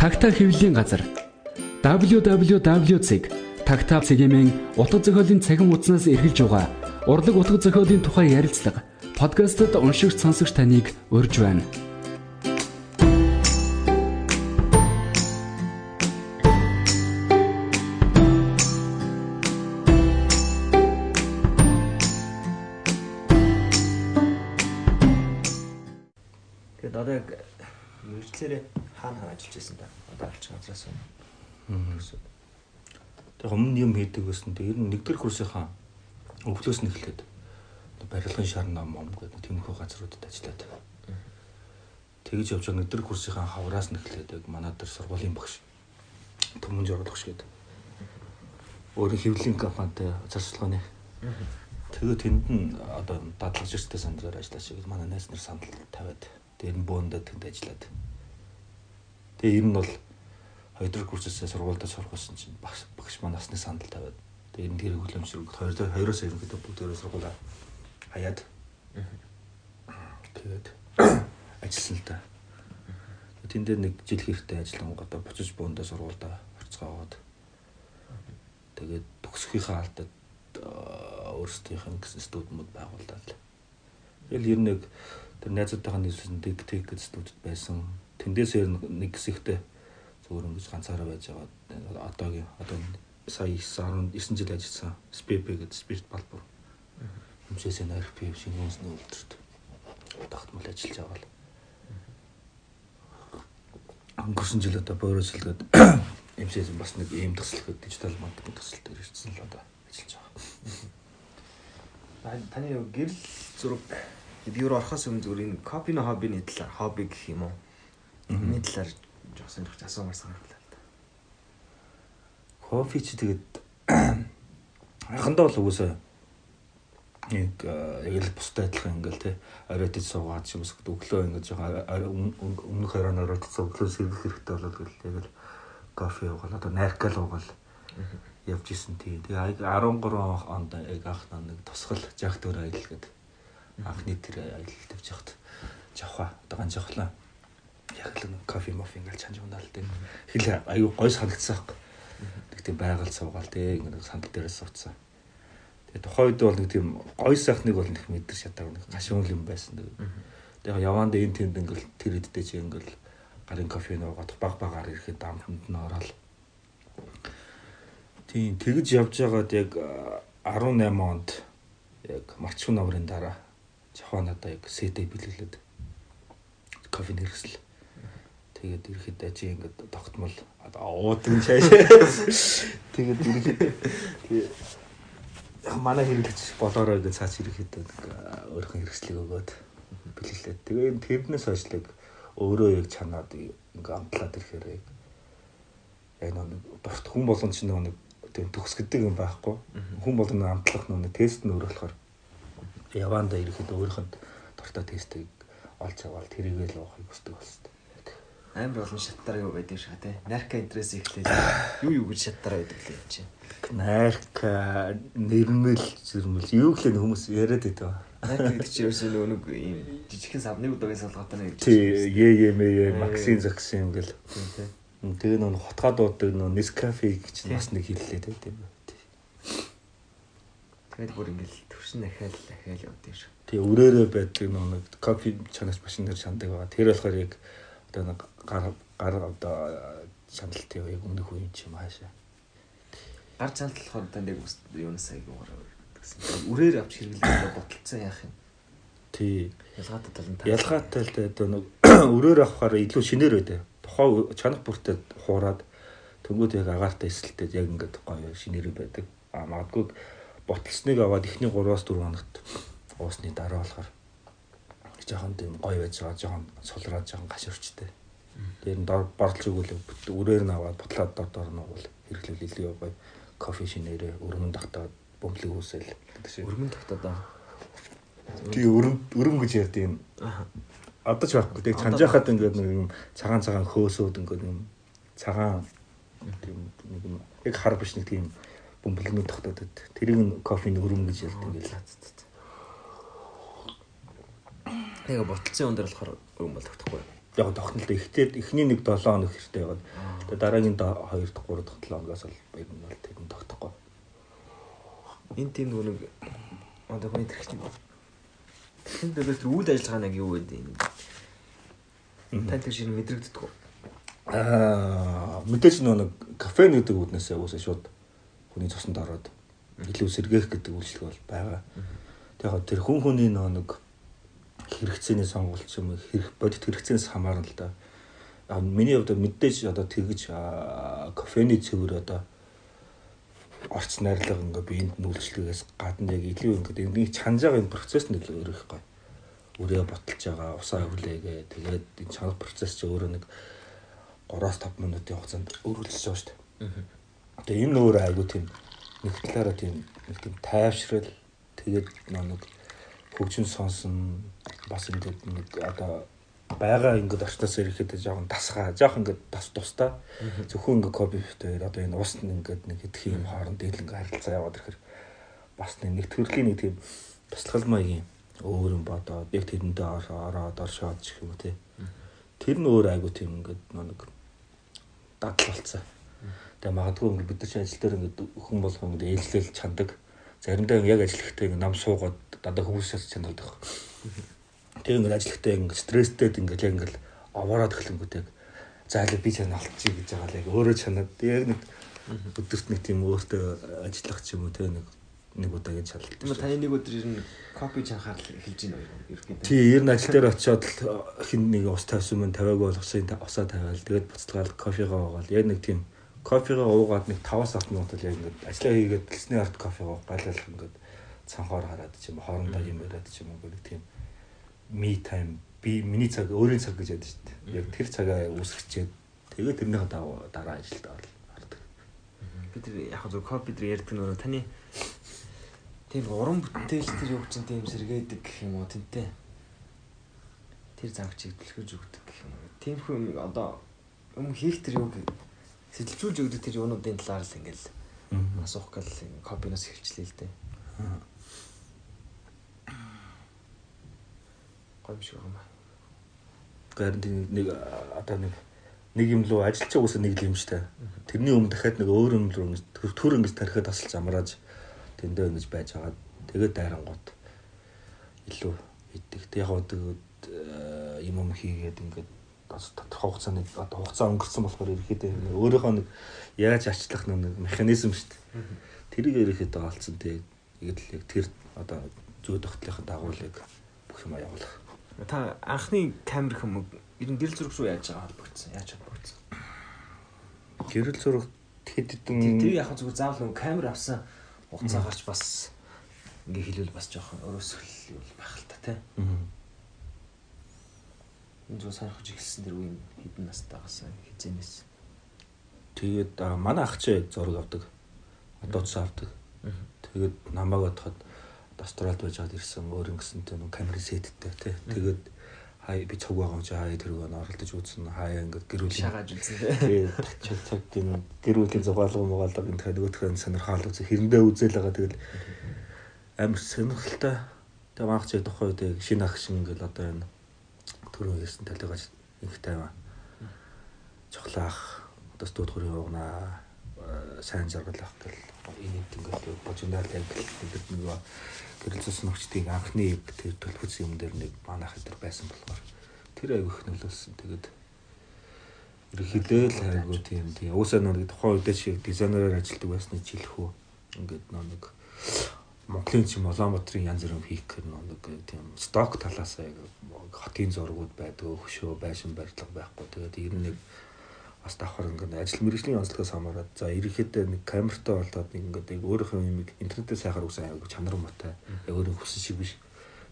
Тагтаа хэвлэлийн газар www.tagtaa цэгийн утга зохиолын цахим хуудаснаас эргэлж байгаа урлаг утга зохиолын тухай ярилцлага подкастт уншигч сонсогч таныг урьж байна. Курсынхаа өвлөөс нь эхлээд барилгын шар ном ном гэдэг тиймэрхүү газруудад ажиллаад. Тэгж явж байгаа нэгдүгээр курсынхаа хавраас нь эхлээд яг манай дээр сургуулийн багш Төмөн багш гэдэг. Өөрийн хэвлэлийн компанитай зарцуулганы. Тэгээ тэнд нь одоо дадлагч эрсдэл сандраар ажиллаж байгаа. Манай найз нар санал тавиад дээр нь бөөндөө тэнд ажиллаад. Тэгээ ер нь бол хоёрдугаар курсээс сургуультай сурах гэсэн чинь багш багш маань насны сандал тавиад тэгээ энэ тэр хоёр хоёроос ерөнхийдөө бүгдээрээ сургуулаа хаяад тэгээд ажилласан л та. Тэн дээр нэг жил хэрэгтэй ажиллан одоо буцаж бөөндөө сургуультай орцгоогоод тэгээд төгсгийнхаа алдад өөрсдийнх нь гэсэн студиуд байгуулдаг. Тэгэл ер нэг тэр найзуудтайгаа нийлсэн дэг тэг гэж студид байсан. Тэндээс ер нэг хэсэгтээ зүгээр ингэж ганцаараа байж байгаа. Одоогийн одоо сая 19 жил ажилласан SPP гэдэг спирт балбар. Юмшээс энэ RP шинэ үнсний үйлдвэрт тогтмол ажиллаж л. Өнгөрсөн жил одоо боороослгээд юмшээс бас нэг ийм төсөл гэдэг дижитал маркетинг төсөл дээр ирсэн л одоо ажиллаж байгаа. Таны гэрэл зураг би юу орохоос өмнө зүгээр энэ копины хоббины талаар хобби гэх юм уу? Энэ талаар жоох сонирхож асуумаар да. Кофе чи тэгээд анхандаа бол угсаа яг яг л бустай адилхан ингээл те оройтож суугаад ч юм уу өглөө ингээд жоохон өмнөх оройн оройтож өглөө сэргэх хэрэгтэй болол гэл яг л кофе уугаал одоо найркал уугаал явж исэн тийм. Тэгээ 13 онд яг анх нэг тусгал жагт өөр аялал гэдэг анхны тэр аялал тавьж яхад жавха одоо ганж явхлаа. Яг л кофе моф ингээл чанж унаал тийм. Хэл аюу гой санагдсан байхгүй. Тийм байгаль суугаал тийм ингээд сандал дээрээс сууцсан. Тэгээ тухайн үед бол нэг тийм гой сайхныг бол нэг мэдэр шатаагүй нэг гашуун юм байсан. Тэгээ яваанд энэ тэнд ингээл тэр хэдтэй чи ингээл гарын кофе нуугаад баг багаар ирэхэд дамтанд нь ороод Тийм тэгж явж байгаад яг 18 онд яг марчуу номрын дараа Жапон одоо яг сэтэ бэлгэлээд кофе нэрсэл. Тэгээд ирэхэд ажи ингээд тогтмол уудаг шааш. Тэгээд яг манай хэрэглэгч болоорой гэж цааш ирэхэд өөрхөн хэрэгслийг өгөөд бэлгэлээд. Тэгээ энэ тэрнээс хойшлог өөрөө яг чанаад ингээд амтлаад ирэхээр яг нэг дурт хүн болгон ч нэг төгс гэдэг юм байхгүй. Хүн болгоны амтлах нүг тест нь өөр болохоор яваанда ирэхэд өөрийнх нь дуртай тестийг олж аваад тэрийгээ л уухыг хүсдэг болсон. Амар олон шаттар юу байдаг шээ тий. Нарка интерес ихлээ. Юу юу гэж шаттар байдаг лээ юм чи. Нарка нэрмэл зэрмэл юу гэлээ хүмүүс яриад байдаг. Нарка гэдэг чинь ерөөсөө нөгөө нэг ийм жижигхэн савны удаагийн салгаатай нэг. Тий, е е мэ максин заксин гэл. Тэгээ нөө хотгаа дуудаг нөө Nescafe гэж бас нэг хэллээ тийм. Тэгээд бүр ингээл төвшин ахаал ахаал явдаг шүү. Тэгээ өрөөрөө байдаг нэг кофе чанаас машин дээр шандаг байгаа. Тэр болохоор яг одоо нэг гар гар одоо шаналт яг өмнөх үеийн ч юм хаашаа. Гар болохоор танд яг юунаас айгуугаар гэсэн. Үрээр авч хэрэглэхдээ боталцсан яах юм. Тий. Ялгаатай тал нь ялгаатай л одоо нэг өрөөр авахаар илүү шинээр байдаг тухай чанах бүртээ хуураад тэнгууд яг агаартай эсэлтэд яг ингээд гоё шинээр байдаг. А магадгүй ботолсныг аваад эхний 3-аас 4 хоногт уусны дараа болохоор жоохон тийм гоё байж байгаа жоохон сулраад жоохон гашуурчтай. Тэр нь дор борлож өгөөл үрээр нь аваад ботлоод дор дор нь уул хэрэглэл илүү гоё кофе шинээрээ өргөн тагтаад бөмбөлөг үсэл гэдэг шиг. Өргөн тагтаад аа. Тэгээ өрөм өрөм гэж ярьдیں۔ Аа одоо ч байхгүй. Тэг чанж яхад ингээд нэг юм цагаан цагаан хөөсөөд ингээд юм цагаан тийм нэг юм яг хар биш нэг тийм бөмбөлгнүүд тогтоод тэрийг нь кофений өрөм гэж ярьдаг ингээд. Тэгээ ботолцсон юм дээр болохоор өрөм бол тогтохгүй. яг тогтнолтой ихтэй эхний нэг 7 хоног хэрэгтэй байгаад. Тэгээ дараагийн 2 дахь 3 дахь 7 хоногоос бол ер нь бол тэр нь тогтохгүй. энэ тийм нэг одоо хүний тэрхтэн тэрхтэн дээр тэр үйл ажиллагаа нэг юу вэ энэ? Тань тэр шиг мэдрэгддэг үү Аа мэдээж нөө нэг кафе гэдэг үднээсээ уусаа шууд хүний цуснд ороод илүү сэргээх гэдэг үйлчлэг бол байгаа. Тэгэхээр тэр хүн хүний нөө нэг хэрэгцээний сонголт юм хэрэг бодит хэрэгцээнээс хамаарна л да. Аа миний хувьд мэдээж одоо тэгж кофений цэвэр одоо орц найрлага ингээ биеинд нүүлжлэгээс гадна яг илүү ингээ энийг чанаж байгаа энэ процесс нь илүү өөр их гоё. Өрөө ботолж байгаа, усаа хүлээгээ тэгээд энэ чанар процесс чи өөрөө нэг 3-5 минутын хугацаанд өрүүлж байгаа шүү дээ. Тэгээ энэ өөр айгу тийм нэг талаараа тийм нэг тийм тайвшрал тэгээд нэг хөгжин сонсон бас ингээд нэг одоо байгаа ингээд орчноос ирэхэд жоохон тасгаа жоохон ингээд тас тустай зөвхөн ингээд копивтэй одоо энэ уст нь ингээд нэг хэдх юм хооронд дээл ингээд харилцаа яваад ирэхээр бас нэг төрлийн нэг тийм туслахал маягийн өөр юм бодоод яг тэрэндээ ороод оршоод гэх юм тий Тэр нь өөр айгу тийм ингээд нэг дадал болцсон. Тэгээ магадгүй ингээд бид нар чинь ажил дээр ингээд хүн болгоо ингээд ээлжлэл чандаг. Заримдаа яг ажиллахдаа ингээд нам суугаад дандаа хүмүүсээс чандаг. Тэгээ ингээд ажиллахдаа ингээд стресстэй ингээд яг ингээд аваараад эхлэнгүүт яг заалаа би чанаа олчих гэж байгаа л яг өөрөө чанаад яг нэг өдөрт нэг тийм өөртөө ажиллах ч юм уу тэгээ нэг нэг удаа гэж шалгалт. Тийм таны нэг өдөр ер нь копи чанхаар эхэлж байна уу? Тий, ер нь ажил дээр очиод л хин нэг ус тавьсан мэн тавиагүй бол усын усаа тавиал тэгээд буцалгаал кофегаа уугаал яг нэг тийм кофегаа уугаад нэг 5-7 минут л яг ингээд ажиллаа хийгээд гэлсний арт кофегаа гайлалах ингээд цанхоор хараад ч юм хоорондоо юм яриад ч юм нэг тийм me time би миний цаг өөрийн цаг гэж яддаг шүү дээ. Яг тэр цагаа үүсгэчээд тэгээд тэрнийхээ дараа ажилд орол хардаг. Бид яг зөв копи дээр ярьдаг нөрөө таны тийм уран бүтээл тэр юу чинь тийм сэргээдэг гэх юм уу тэнтэй. Тэр замчийг дэлгэж өгдөг гэх юм уу. Тийм хүн одоо юм хийх тэр юу сэтэлжүүлж өгдөг тэр юунуудын талаар л ингээл асуух гал копиноос хэлчлээ л дээ. Гомш юм аа. Гэрэн нэг одоо нэг нэг юм руу ажиллаж байгаа үсэ нэг юм штэ. Тэрний өмнө дахиад нэг өөр юм руу төр ингэж тарихад тасалж амрааж тэндээ ингэж байж байгаа. Тэгээд дайрангууд илүү идэх. Тэг яг тэгээд юм юм хийгээд ингээд бас тодорхой хугацааны одоо хугацаа өнгөрсөн болохоор ерөөхдөө өөрийнхөө нэг яаж арчлах нэг механизм шүү дээ. Тэрийг ерөөхдөө олцсон тэг. Ингээд л яг тэр одоо зүй тогтлохын дагуу л яг бүх юм явуулах. Та анхны камер хүм ер нь гэрэл зураг руу яаж байгаа холбогдсон? Яаж холбогдсон? Гэрэл зураг хэд хэдэн Тэр яг зүгээр заавал нэг камер авсан хугацаа гарч бас ингээ хэлвэл бас жоохон өрөөсгөл байх л та тий. Энэ зөв санахж эхэлсэн тэр үеийн хэдэн настайгаас хизэнээс. Тэгээд манай ах чи зураг авдаг. Одоо ч авдаг. Тэгээд намайг бодоход Австралид байж хаад ирсэн өөр ингэсэнтэй нэг камер сеттэй тий. Тэгээд хай би цог байгаа юм чи хай тэр гоо оролдож үзсэн хаяа ингээд гэр бүл шагааж үзсэн тий. Цаг цаг тийм гэр бүлийн зугаалга мугаалга энэ тэгэхээр нөгөөх нь сонирхол үзээ хэрэндээ үзэл байгаа тэгэл амар сонирхолтой. Тэгээ маах чи тухай үед шинэ ах шиг ингээл одоо энэ түрүү ярьсан талигаж их тайван. Чухлаах одоо студ хөрийн угнаа сайн жаргал авах гэл энэ ингээл божиндаар яг бид нөгөө гэрэлцсэн нөхчдийн анхны тэр төлөвлөсөн юм дээр нэг манайх дээр байсан болохоор тэр аяг их нөлөөлсөн. Тэгээд ерөөхдөө л айгуу тийм тийм уусаа нэг тухайн үедээ шиг дизайнераар ажилладаг байсны жилхүү ингээд нэг Монголын ч юм Улаанбаатарын янз бүрийн хийх нэг тийм сток талаас яг хотын зургууд байдаг, хөшөө, байшин барилга байхгүй. Тэгээд ер нь нэг бас давхар ингээд ажил мэргэжлийн онцлогоос хамаарат за ерөнхийдөө нэг камертай болоод ингээд яг өөрийнхөө юм интернетээ сайхаар үсэн аяг чанар муутай. Яг өөрөө хүссэн шиг биш.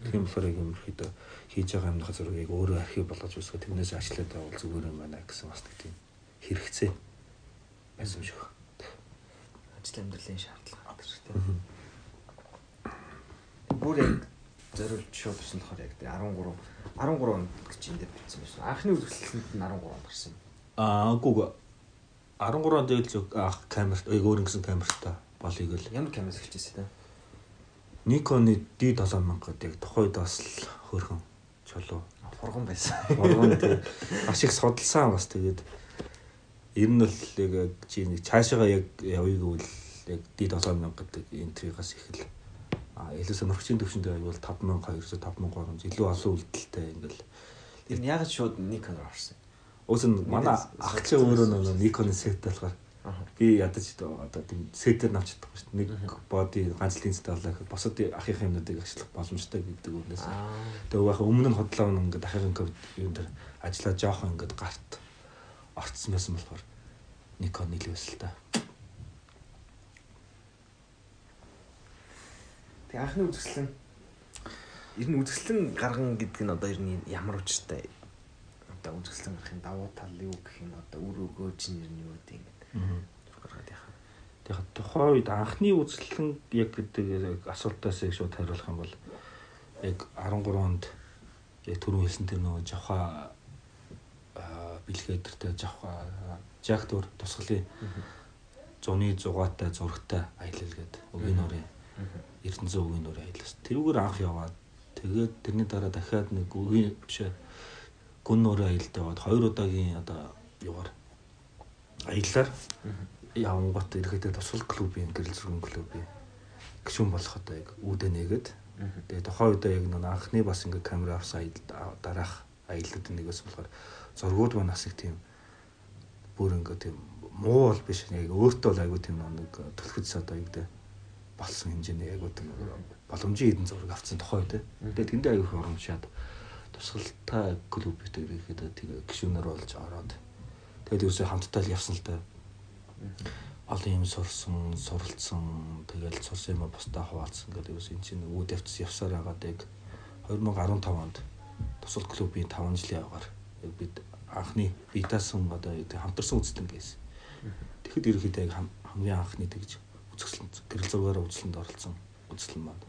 Тийм болохоор яг ерөнхийдөө хийж байгаа юмнахаа зургийг өөрөө архив болгож үсгээ тэрнээс ажиллаад байвал зүгээр юм байна гэсэн бас тийм хэрэгцээ байсан шүү. Ажил амьдралын шаардлага гэдэг тийм. Бүр яг зориулж шууд ирсэн болохоор яг 13 13 онд гэж энэ дээр бичсэн байсан. Анхны үзэсгэлэнт нь 13 онд гарсан. Аа гүг 13 онд л зөв ах камерт өөр ингэсэн камертаа болыг л Ямар камераас хэлчихсэн те. Nikon-ы D7000 гэдэг яг тухайд бас л хөөрхөн чулуу. Хурган байсан. Урган тий маш их судалсан бас тэгээд ер нь л яг чи нэг цаашаага яг явъя гэвэл яг дид 7000 гэдэг энтригаас а илүү сонирхчийн төвшөнд байвал 5200 5300 илүү олон үлдэлтэй ингээл Тэр нь яг шууд Nikon орсон. Уус нь манай ах чинь өөрөө нэг Nikon сет болохоор би ядаж одоо тийм сетээр навч чадахгүй шүү дээ. Нэг боди ганц линзтэй болоо гэхэд босод ахын юмнуудыг ашиглах боломжтой гэдэг үгнээс. Тэгээ яг өмнө нь хотлоо ингээд ахын юм дээр ажиллаа жоохон ингээд гарт орцсон байсан болохоор Nikon нийлвэс л та. Тэг анхны үзэсгэлэн. Ер нь үзэсгэлэн гарган гэдэг нь одоо ер нь ямар учиртай одоо үзэсгэлэн гарахын давуу тал юу гэх юм? Одоо үр өгөөж нь ер нь юу гэдэг юм? Гаргаад яхаа. Тэгэхээр тухайн үед анхны үзэсгэлэн яг гэдэг асуултаас яг шууд хариулах юм бол яг 13 онд яг түрүү хэлсэн тэр нөгөө жавха бэлгээ дэртэй жавха жактор тусгалын зуны зугаатай зурагтай аялал гэдэг өгийн нурын Эрдэнэзэн үгийн нурын аялал. Тэрүүгээр анх яваад тэгээд тэрний дараа дахиад нэг үгийн биш гүн нурын аялалд яваад хоёр удаагийн одоо югаар аяллаар явангот ирэхдээ тусгал клубын гэрэл зургийн клубын гишүүн болох одоо яг үүдэ нэгэд. Тэгээд тухайн үедээ яг нэг анхны бас ингээ камера авсан аялал дараах аялалд нэгээс болохоор зургууд маань бас их тийм бүр ингээ тийм муу бол биш. Яг өөртөө л айгуу тийм нэг төлөвлөс одоо юу гэдэг болсон хэмжээний яг одоо боломжийн эдэн зураг авсан тухай үү. Тэгээд тэндээ аягүй оромжаад тусгалтай клубтэй ирэхэд тэгээ гişүүнээр болж ороод тэгээд юусоо хамтдаа л явсан л да. Олон юм сурсан, суралцсан, тэгээд сурсан юм бусдаа хуваалцсан гэдэг юус энэ чинь үүд явц явсаар байгаад яг 2015 онд тусгал клубын 5 жилийн явгаар яг бид анхны битаасан одоо хамтарсан үзлэн гэсэн. Тэгэхэд ерөөхдөө яг хамгийн анхны тэгж үзэсгэлэн гэрэл зургаараа үзлэнд оролцсон үзлэн маань.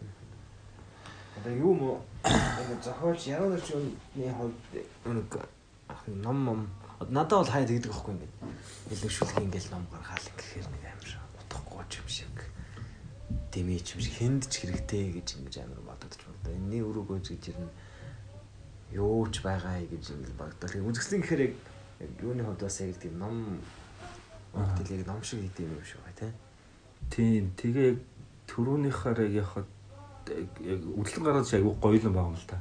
Одоо юу мó ингэ зохиолч яруу нарчны хувьд нэг ном ном надад бол хаяа тэгдэг байхгүй юм байна. Илүү шүлэг ингээл ном гаргаал гэхээр нэг амар утгагүй юм шиг дэмий юм шиг хүнд ч хэрэгтэй гэж ингэж амар бодогдож байна. Энэний өрөөгөөж гэж ер нь юу ч байгаа гэж ингэж боддог. Үзэсгэлэн гэхээр яг юуны хувьд бас яг тийм ном Тэгэл яг ном шиг хийдэм юм тий. Тийм. Тэгээ яг төрөөнийхаар яг яхад яг үдлэн гараад айгүй гоёлон байгаа юм л та.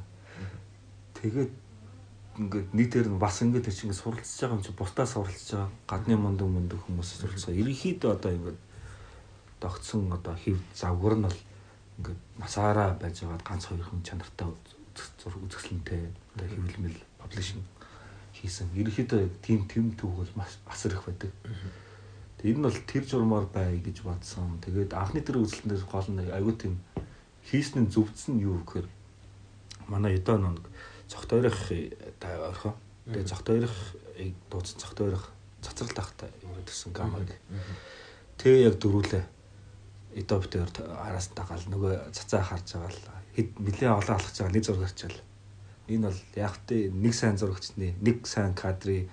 Тэгээд ингээд нийтээр нь бас ингээд тэр чинь суралцж байгаа юм чи бусдаа суралцж байгаа гадны мундаг мундаг хүмүүс суралцгаа. Ерөнхийдөө одоо ингээд тогтсон одоо хев завгар нь бол ингээд насаараа байж байгаа ганц хоёр хүн чанартай зураг үзэсгэлэнтэй одоо хэвлэмэл паблишинг хийсэн. Ерөнхийдөө тийм тэм түүх бол маш асар их байдаг. Тэгээ энэ бол тэр журмаар бай гэж бодсон. Тэгээд анхны тэр үзэлтэн дээр гол нь аюу тийм хийсний зөвцсөн юу гэхээр манай өдөө нэг цогтойрох та орхоо. Тэгээ цогтойрох дуудсан цогтойрох цацрал тахтай юу гэсэн гамаг. Тэгээ яг дөрүүлээ. Битээр араас тагаал нөгөө цацаа харж байгаа л хэд нэлээ олон алхаж байгаа нэг зураг харчаал. Энэ бол яг тэ нэг сайн зурагчны нэг сайн кадрын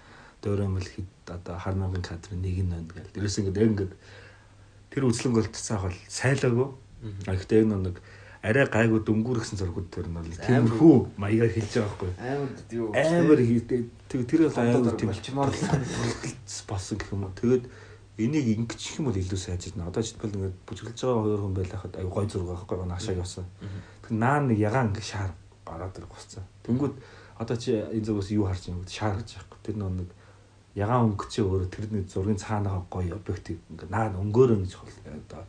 дөөрөмөл хэд одоо хар мянган кадрын нэг нь байна гэл. Дээрээс ингээд яг ингээд тэр үзлэнг бол цаах бол сайлаагүй. А гэхдээ энэ нэг арай гайгүй дөнгүүргсэн зургууд тэр нь бол тиймэрхүү маягаар хэлж байгаа байхгүй. Амар хийдэг. Тэр бол амар тийм болчмоор болсон гэх юм уу. Тэгээд энийг ингэчих юм бол илүү сайжирна. Одоо жишээлбэл ингээд бүжгэлж байгаа хоёр хүн байлахад аюу гой зураг байхгүй байна хашааг явсан. Тэр наа нэг ягаан ингээд шаар гараад ирэх болсон. Тэнгүүд одоо чи энэ зүгээс юу харж байгаа юм бэ? Шаар гэж байхгүй. Тэр нэг ягаан өнгөч чи өөрөө тэрний зургийн цаанаага гоё объектив ингээд наа өнгөөрөө гэж одоо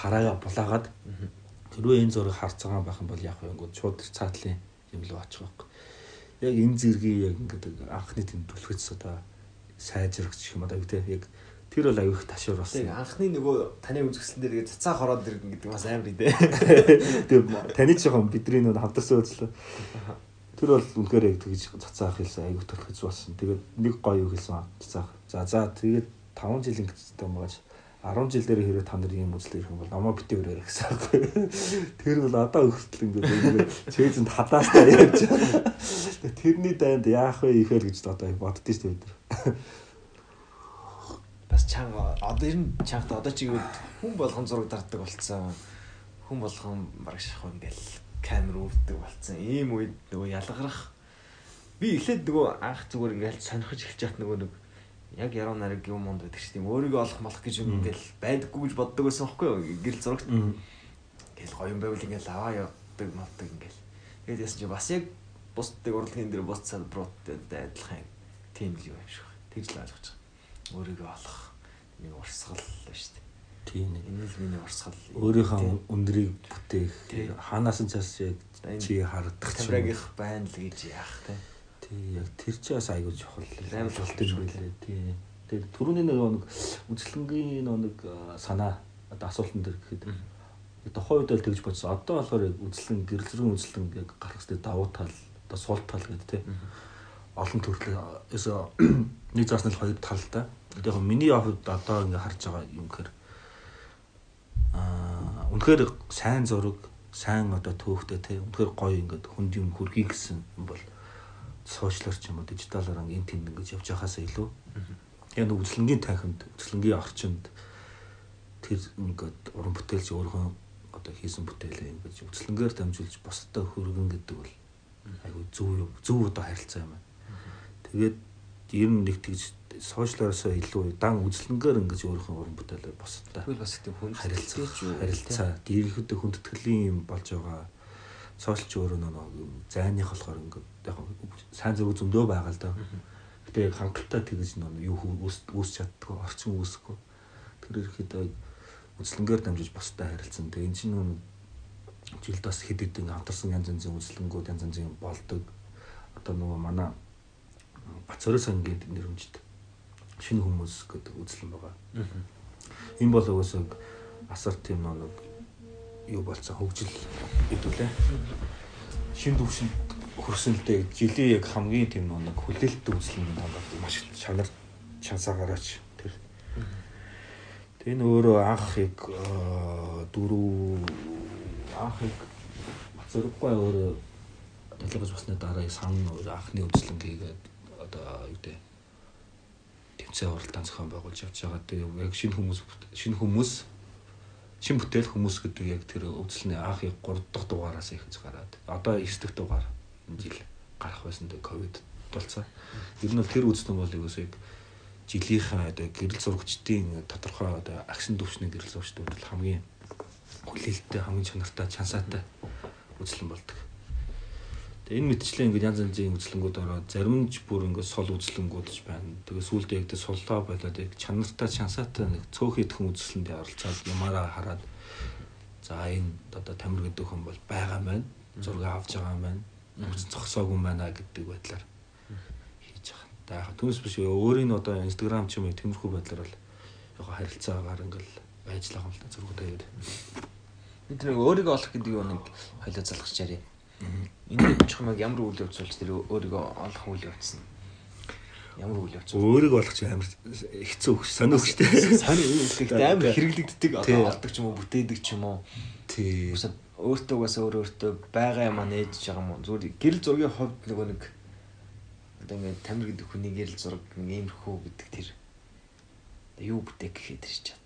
хараагаа булаагаад тэрвээ энэ зургийг харж байгаа байх юм бол яг юм шууд цаатлын юм руу очих байхгүй. Яг энэ зэргийг яг ингээд анхны тэмдэглэхс одоо сайжрагч юм одоо яг Тэр бол аюух ташуур болсон. Тэгээ анхны нөгөө таны үзэсгэлэн дээр цацаа хороод иргэн гэдэг бас амар идэ. Тэгээ таны жоохон бидний нөгөө хамтарсан үзлээ. Тэр бол үнэхээр яг тэгж цацаах хэлсэн аюух төлөх болсон. Тэгээд нэг гоё юу хэлсэн цацаах. За за тэгээд 5 жил ингэжтэй юм багаж 10 жил дээр хэрэг та нар ийм үзлээ ирэх юм бол намаа битээ өрөөр гэсэн. Тэр бол одоо өгсөл ингээд чэйзэнд хадаастай ярьж байгаа. Тэрний дайнд яах вэ ихээр гэж одоо боддөө шүү дээ бас чанга одоо ер нь чангата одоо чи юу хүн болгон зураг дарддаг болцсон хүн болгон бараг шахав ингээл камер үрддэг болцсон. Ийм үед нөгөө ялгарах би эхлээд нөгөө анх зүгээр ингээл сонирхож эхэлж яхад нөгөө нэг яг яруу нарыг юм монд байдаг дээ. Өөрийгөө олох малах гэж юм ингээл байдаггүй гэж боддог байсан байхгүй юу? Гэрэл зурагт. Ингээл гоё юм байвал ингээл аваа явдаг мавдаг ингээл. Тэгээд яасан чи бас яг бусдыг урлагийн дээр бус салбаруудтай адилхан тийм л юм шиг. Тэгж л ойлгож байгаа. Өөрийгөө олох нэг урсгал шүү дээ. Тийм. Энэ л миний урсгал. Өөрийнхөө өндрийг бүтээх хаанаас нь цаас яг чи хардах ч юм. Камерагийнх байна л гэж яах те. Тий яг тэр ч бас аягүй чухал. Амар чухал юм байлээ. Тий. Тэр түрүүний нэг нэг үзлэнгийн нэг санаа одоо асуултан дээр гэхэд тухайн үед л тэгж бодсон. Одоо болохоор яг үзлэн гэрэл зургийн үзлэн яг гарах хэрэгтэй давуу тал одоо сул тал гэдэг тий. Олон төрөл эсвэл нэг заас нь хоёр талтай. Яг миний хувьд одоо ингээ харж байгаа юм гэхээр аа үнэхээр сайн зураг, сайн одоо төөхтэй тий. Үнэхээр гоё ингээд хүнд юм хүрхий гэсэн юм бол сошиалор ч юм уу дижиталаар ин тэнд ингэж явж байхаас илүү яг үзлэнгийн танхимд үзлэнгийн орчинд тэр ингээд уран бүтээлч өөрөө одоо хийсэн бүтээлээ ингэж үзлэнгээр дамжуулж бусдад хүргэн гэдэг бол айгүй зөв зөв одоо харилцаа юм байна. Тэгээд ер нь нэг тэгж сошиалороос илүү дан үзлэнгээр ингэж өөрийнхөө уран бүтээлээ бусдад Тэгвэл бас тийм хүн харилцаа харилцаа дээрхэдэ хүндэтгэлийн юм болж байгаа сошиалч өөрөө нэг зайных болохоор ингээд яг сайн зөв зөндөө байгаа л да. Гэтэ хангалттай тэгж нэг юу үүсч чаддгүй, орчин үүсэхгүй. Тэр ихэд үзлэнгээр дамжиж бусдад харилцсан. Тэгээ энэ чинь жилд бас хэд хэдэн хамтарсан янз янзын үзлэнгүүд янз янзын болдог. Одоо нөгөө манай Бацорын сангийн нэрмжид шинэ хүмүүс гэдэг үзлэн байгаа. Энэ бол угсаа асар тийм нэг юу болцсон хөгжил хэдүүлээ. Шинэ төвшөнд дээ жилийн яг хамгийн тийм нэг хүлээлттэй үзлэн болоод маш чанар чансаагаараач тэр. Тэгээ энэ өөрөө анхыг дөрөв анхыг зэрэггүй өөрөө талгаж басны дараа сан анхны үзлэн хийгээд одоо юу гэдэг тэмцээн уралдаан зохион байгуулж явж байгаа. Тэгээ яг шинэ хүмүүс шинэ хүмүүс шин бүтээл хүмүүс гэдэг яг тэр өвдөлтний анхыг 3 дахь дугаараас ихэж гараад одоо 9 дахь дугаар энэ жил гарах байсан дээ ковид болцоо. Ер нь тэр үзтэн бол юусыг жилийнхаа одоо гэрэл зурагчдын тодорхой одоо агшин төвчний гэрэл зурагчдын бол хамгийн хүлээлттэй хамгийн чанартай чансаатай үзлэн болдог. Тэгээ энэ мэтчлээ ингээд янз янзын үзлэнгүүд ороод зарим нь бүр ингээд сул үзлэнгүүд ч байна. Тэгээ сүүлдээ яг суллаа болоод яг чанартай чансаатай нэг цөөх идэхэн үзлэнд оролцоод ямаараа хараад за энэ одоо тамир гэдэг хүн бол байгаа маань зураг авч байгаа маань зогсоогүй байна гэдэг байдлаар хийж байгаа. За түүнээс биш өөрийн одоо инстаграм ч юм уу тиймэрхүү байдлаар бол яг харилцаагаар ингээл байж л байгаа юм л да зургуудаа яг. Бид нэг өөрийгөө олох гэдэг юу нэг хоёлоо залгаж чарээ Энэ чухмаг ямар үйл явц болж тэр өөрийгөө олох үйл явц нь ямар үйл явц өөрийгөө олох чинь амар хэцүү өгч сонио өгчтэй сонио өгчтэй амар хэрэглэгддэг одоо олдог ч юм уу бүтээдэг ч юм уу? Тий. Өөртөө угаасаа өөр өөртөө байгаа юм аа нээж байгаа юм зүгээр гэрэл зургийн хувьд нөгөө нэг одоо ингээд тамир гэдэг хүний гэрэл зураг иймэрхүү гэдэг тэр. Юу бүтээх гэхэд ирж чад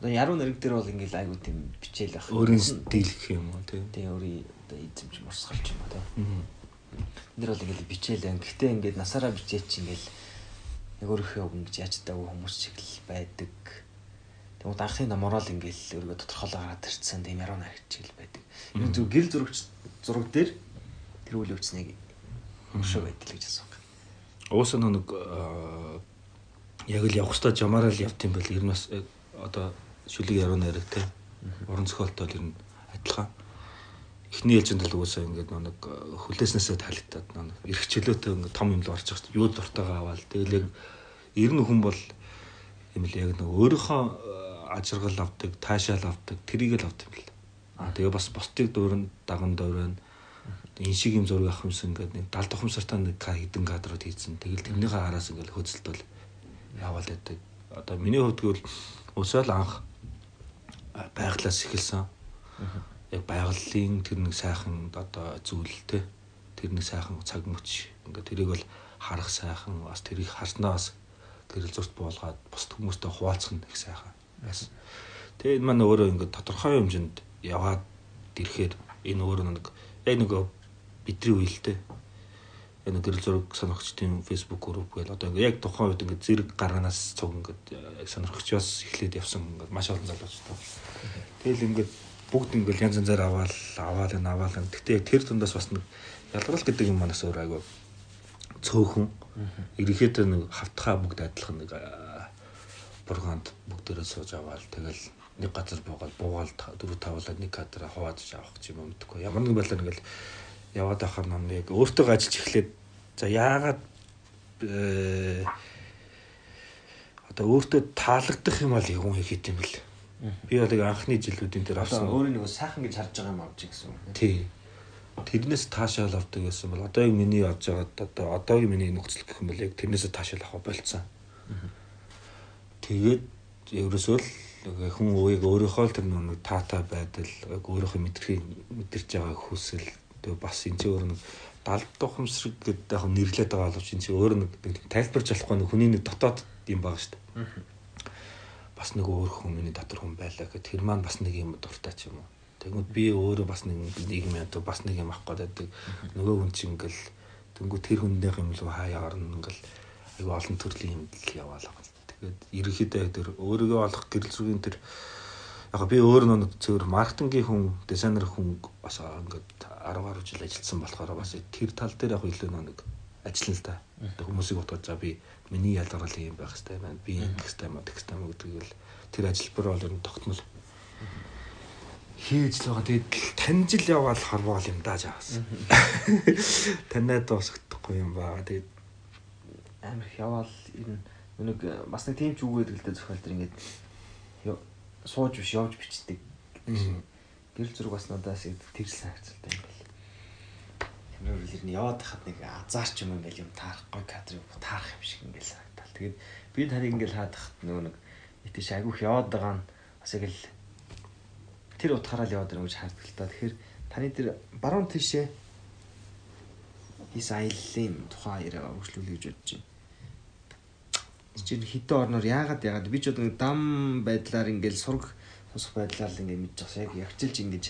Одоо яруу нэрэг дээр бол ингээл айгуу тийм бичээл ах. Өөрийн гэх юм уу тийм. Тийм өөрийн одоо эзэмж морсгалч юм аа тийм. Энд бол ингээл бичээл ан. Гэхдээ ингээд насаараа бичээч ингээл нэг өөрийнхөө үг ингэж яаж таагүй хүмүүс шиг л байдаг. Тэгмээд анхны наморол ингээл өөрийгөө тодорхойлоо гараад ирсэн тийм яруу нэрэг чиг л байдаг. Энэ зүг гэрэл зурагч зураг дээр тэр үйл явцныг өшөө байдал гэж асуух. Уусан нэг яг л явах хэвээр жамаараа л явт юм бол ер нь бас одоо шүлэг яруу найраг те. Уран зохиолтой ер нь адилхан. Эхний ээлжинд л уусаа ингээд нэг хүлээснээсээ таалагдаад нэг эрх чөлөөтэй ингээд том юм л орж байгаа юу дуртайгаа аваад тэгэл яг ер нь хүн бол юм л яг нэг өөрийнхөө ажиргал авдаг таашаал авдаг тэрийг л авдаг юм л. Аа тэгээ бас бусдыг дуурн даган дуурн энэ шиг юм зураг авах юмсан ингээд нэг 70 тухамсартаа нэг хэдэн кадрууд хийсэн тэгэл тэрнийхээ араас ингээд хөдөлтөл яваал байдаг. Одоо миний хувьд гэвэл өсөөл анх байглаас эхэлсэн. Яг байгалийн тэр нэг сайхан одоо зүйл те. Тэр нэг сайхан цаг мөч. Ингээд тэрийг бол харах сайхан бас тэрийг харснаас гэрэл зурт буулгаад бус хүмүүстэй хуваалцах нь их сайхан. Байсан. Тэгээ энэ маань өөрөө ингээд тодорхой хэмжээнд яваад ирэхээр энэ өөр нэг яг нэг бидний үйл нэг гэрэл зураг сонирхчдын Facebook групп гэл одоо ингээ яг тухайн үед ингээ зэрэг гарганаас цуг ингээ яг сонирхчоос эхлээд явсан ингээ маш олон залууч таа. Тэгэл ингээ бүгд ингээ янз янзаар аваал аваал энэ аваал энэ. Гэтэ тэр тундаас бас нэг ялгарл гэдэг юм манаас өөр айгу цөөхөн ерөнхийдөө нэг хавтхаа бүгд адилхан нэг бурганд бүгдээрээ сууж аваал тэгэл нэг газар буугаад буугаал дөрөв тавлаад нэг кадр хаваад авах гэж юм мэдхгүй. Ямар нэг байдлаар ингээл яваад ахаар нам яг өөртөө ажиллаж эхлээд за яагаад э, одоо өөртөө таалагдах юм бол юм хийх юм бэл. Би бол яг анхны жилүүдийн дээр авсан. Өөрийн нэг сайхан гэж харж байгаа юм авч гэсэн. Тий. Тэрнээс таашаал авдаг гэсэн бол одоо яг миний авж байгаад одоо одоогийн миний нөхцөл гэх юм бол яг тэрнээс таашаал авах болцсон. Тэгээд ерөөсөө л хүн ууйг өөрийнхөө л тэр нэг таата байдал өөрийнхөө мэдрэх мэдэрч байгаа хүсэл тэгээ бас энэ өөр нэг далд ухамсраг гэдэг яг нэрлээд байгаа боловч энэ чинь өөр нэг тайлбарж болохгүй нэг хүний нэг дотоод юм байгаа шүү дээ. Бас нэг өөр хүн миний дотор хүн байлаа гэхэд тэр маань бас нэг юм дуртай ч юм уу. Тэгмэд би өөрөө бас нэг нийгмийн одоо бас нэг юм авах гэдэг нөгөө хүн чинь ингээл тэнгүү тэр хүннийх юм л хаяа орно ингээл айгүй олон төрлийн юм л яваалаа Тэгээд ерөнхийдөө тэр өөрийгөө олох гэрэл зургийн тэр яг би өөр нэг зөвөр маркетингийн хүн, дизайнер хүн бас ингээд 10 гаруй жил ажилласан болохоор бас тэр тал дээр яг илүү нэг ажиллана л да. Хүмүүсийг бодгож за би миний ялгарл юм байх хэрэгтэй байна. Би ингэх юм, тэгх хэрэгтэй юм гэдгийг л тэр ажилбар бол ер нь тогтмол хийж л байгаа. Тэгээд таньжил яваал хорвоол юм даа жаас. Танайд дуусахдаггүй юм баа. Тэгээд амар яваал ер нь нэг бас нэг тийм ч үгүй гэдэг зохиол төр ингээд сууж биш явж бичдэг. Гэрэл зураг бас надаас тэрс санагцалтай юм байна. Тэрнэр үл нь яваад хахад нэг азаарч юм ингээл юм таарахгүй кадрыг таарах юм шиг ингээл санагдал. Тэгээд би таныг ингээл хаадахад нөгөө нэг итгэж агиух яваад байгаа нь бас яг л тэр утгаараа л яваад байгаа гэж хардаг л та. Тэгэхээр таны тэр баруун тишээ хийс аяллаа тухай яриа өгшлүүлэх гэж бодож байна чинь хитэн орноор яагаад яагаад би ч одоо дам байдлаар ингээл сурах сонсох байдлаар л ингээд мэдж байгаа яг ягчилж ингэж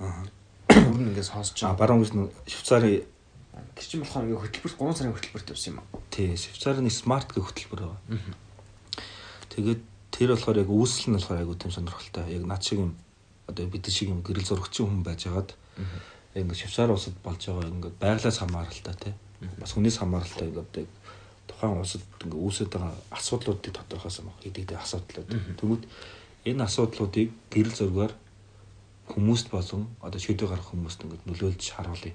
аа бүр ингээд сонсож байгаа. Баруун гэж нь Швейцарын тэр чинь болохоор ингээд хөтөлбөрт 3 сарын хөтөлбөрт явсан юм аа. Тий, Швейцарын смарт гэх хөтөлбөр байгаа. Тэгээд тэр болохоор яг үүсэл нь болохоор айгуу тийм сонирхолтой. Яг над шиг юм одоо бид шиг юм гэрэл зурагчин хүн байжгаад ингээд Швейцар улсад болж байгаа ингээд байглаас хамааралтай тий. Бас хүнээс хамааралтай ингээд тухайн улсад ингээ үүсэж байгаа асуудлуудыг тодорхойлсон баг. Дэ асуудлууд. Тэгмүүд энэ асуудлуудыг гэрэл зургаар хүмүүст болон одоо шийдвэр гаргах хүмүүст ингээ нөлөөлж харуулъя.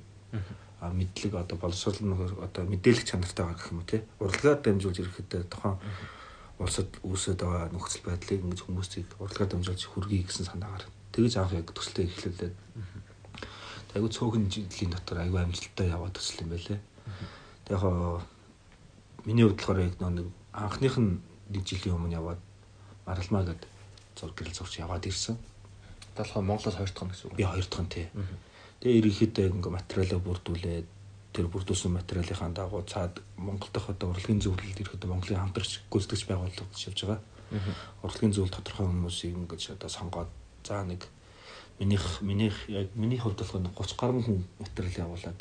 А мэдлэг одоо боловсрол одоо мэдээлэх чанартай байгаа гэх юм уу те. Урлагаар дамжуулж ирэхэд тухайн улсад үүсэж байгаа нөхцөл байдлыг ингээ хүмүүсийг урлагаар дамжуулж хүргэе гэсэн санаагаар тэгэж авах яг төслөө эхлүүлээд айгу цөөхөн жилийн дотор айгу амжилттай яваад төсөл юм байлээ. Тэг яг Миний хувьд болохоор яг нэг анхных нь нэг жилийн өмнө яваад маралмаа гэд зур гэрэл зурч яваад ирсэн. Талхаа Монголоос хоёр дахь нь гэсэн үг. Би хоёр дахь нь тий. Тэгээ ерөнхийдөө ингээ материалаа бүрдүүлээд тэр бүрдүүлсэн материалынхаа дагуу цаад Монгол дахь одоо урлагийн зөвлөлд ирэхэд Монголын хамтрагч гүйцэтгэгч байгууллага шивж байгаа. Урлагийн зөвлөлд тодорхой хүмүүсийг ингэж одоо сонгоод за нэг минийх минийх яг миний хувьд болохоор 30 гаруй хүн материал явуулаад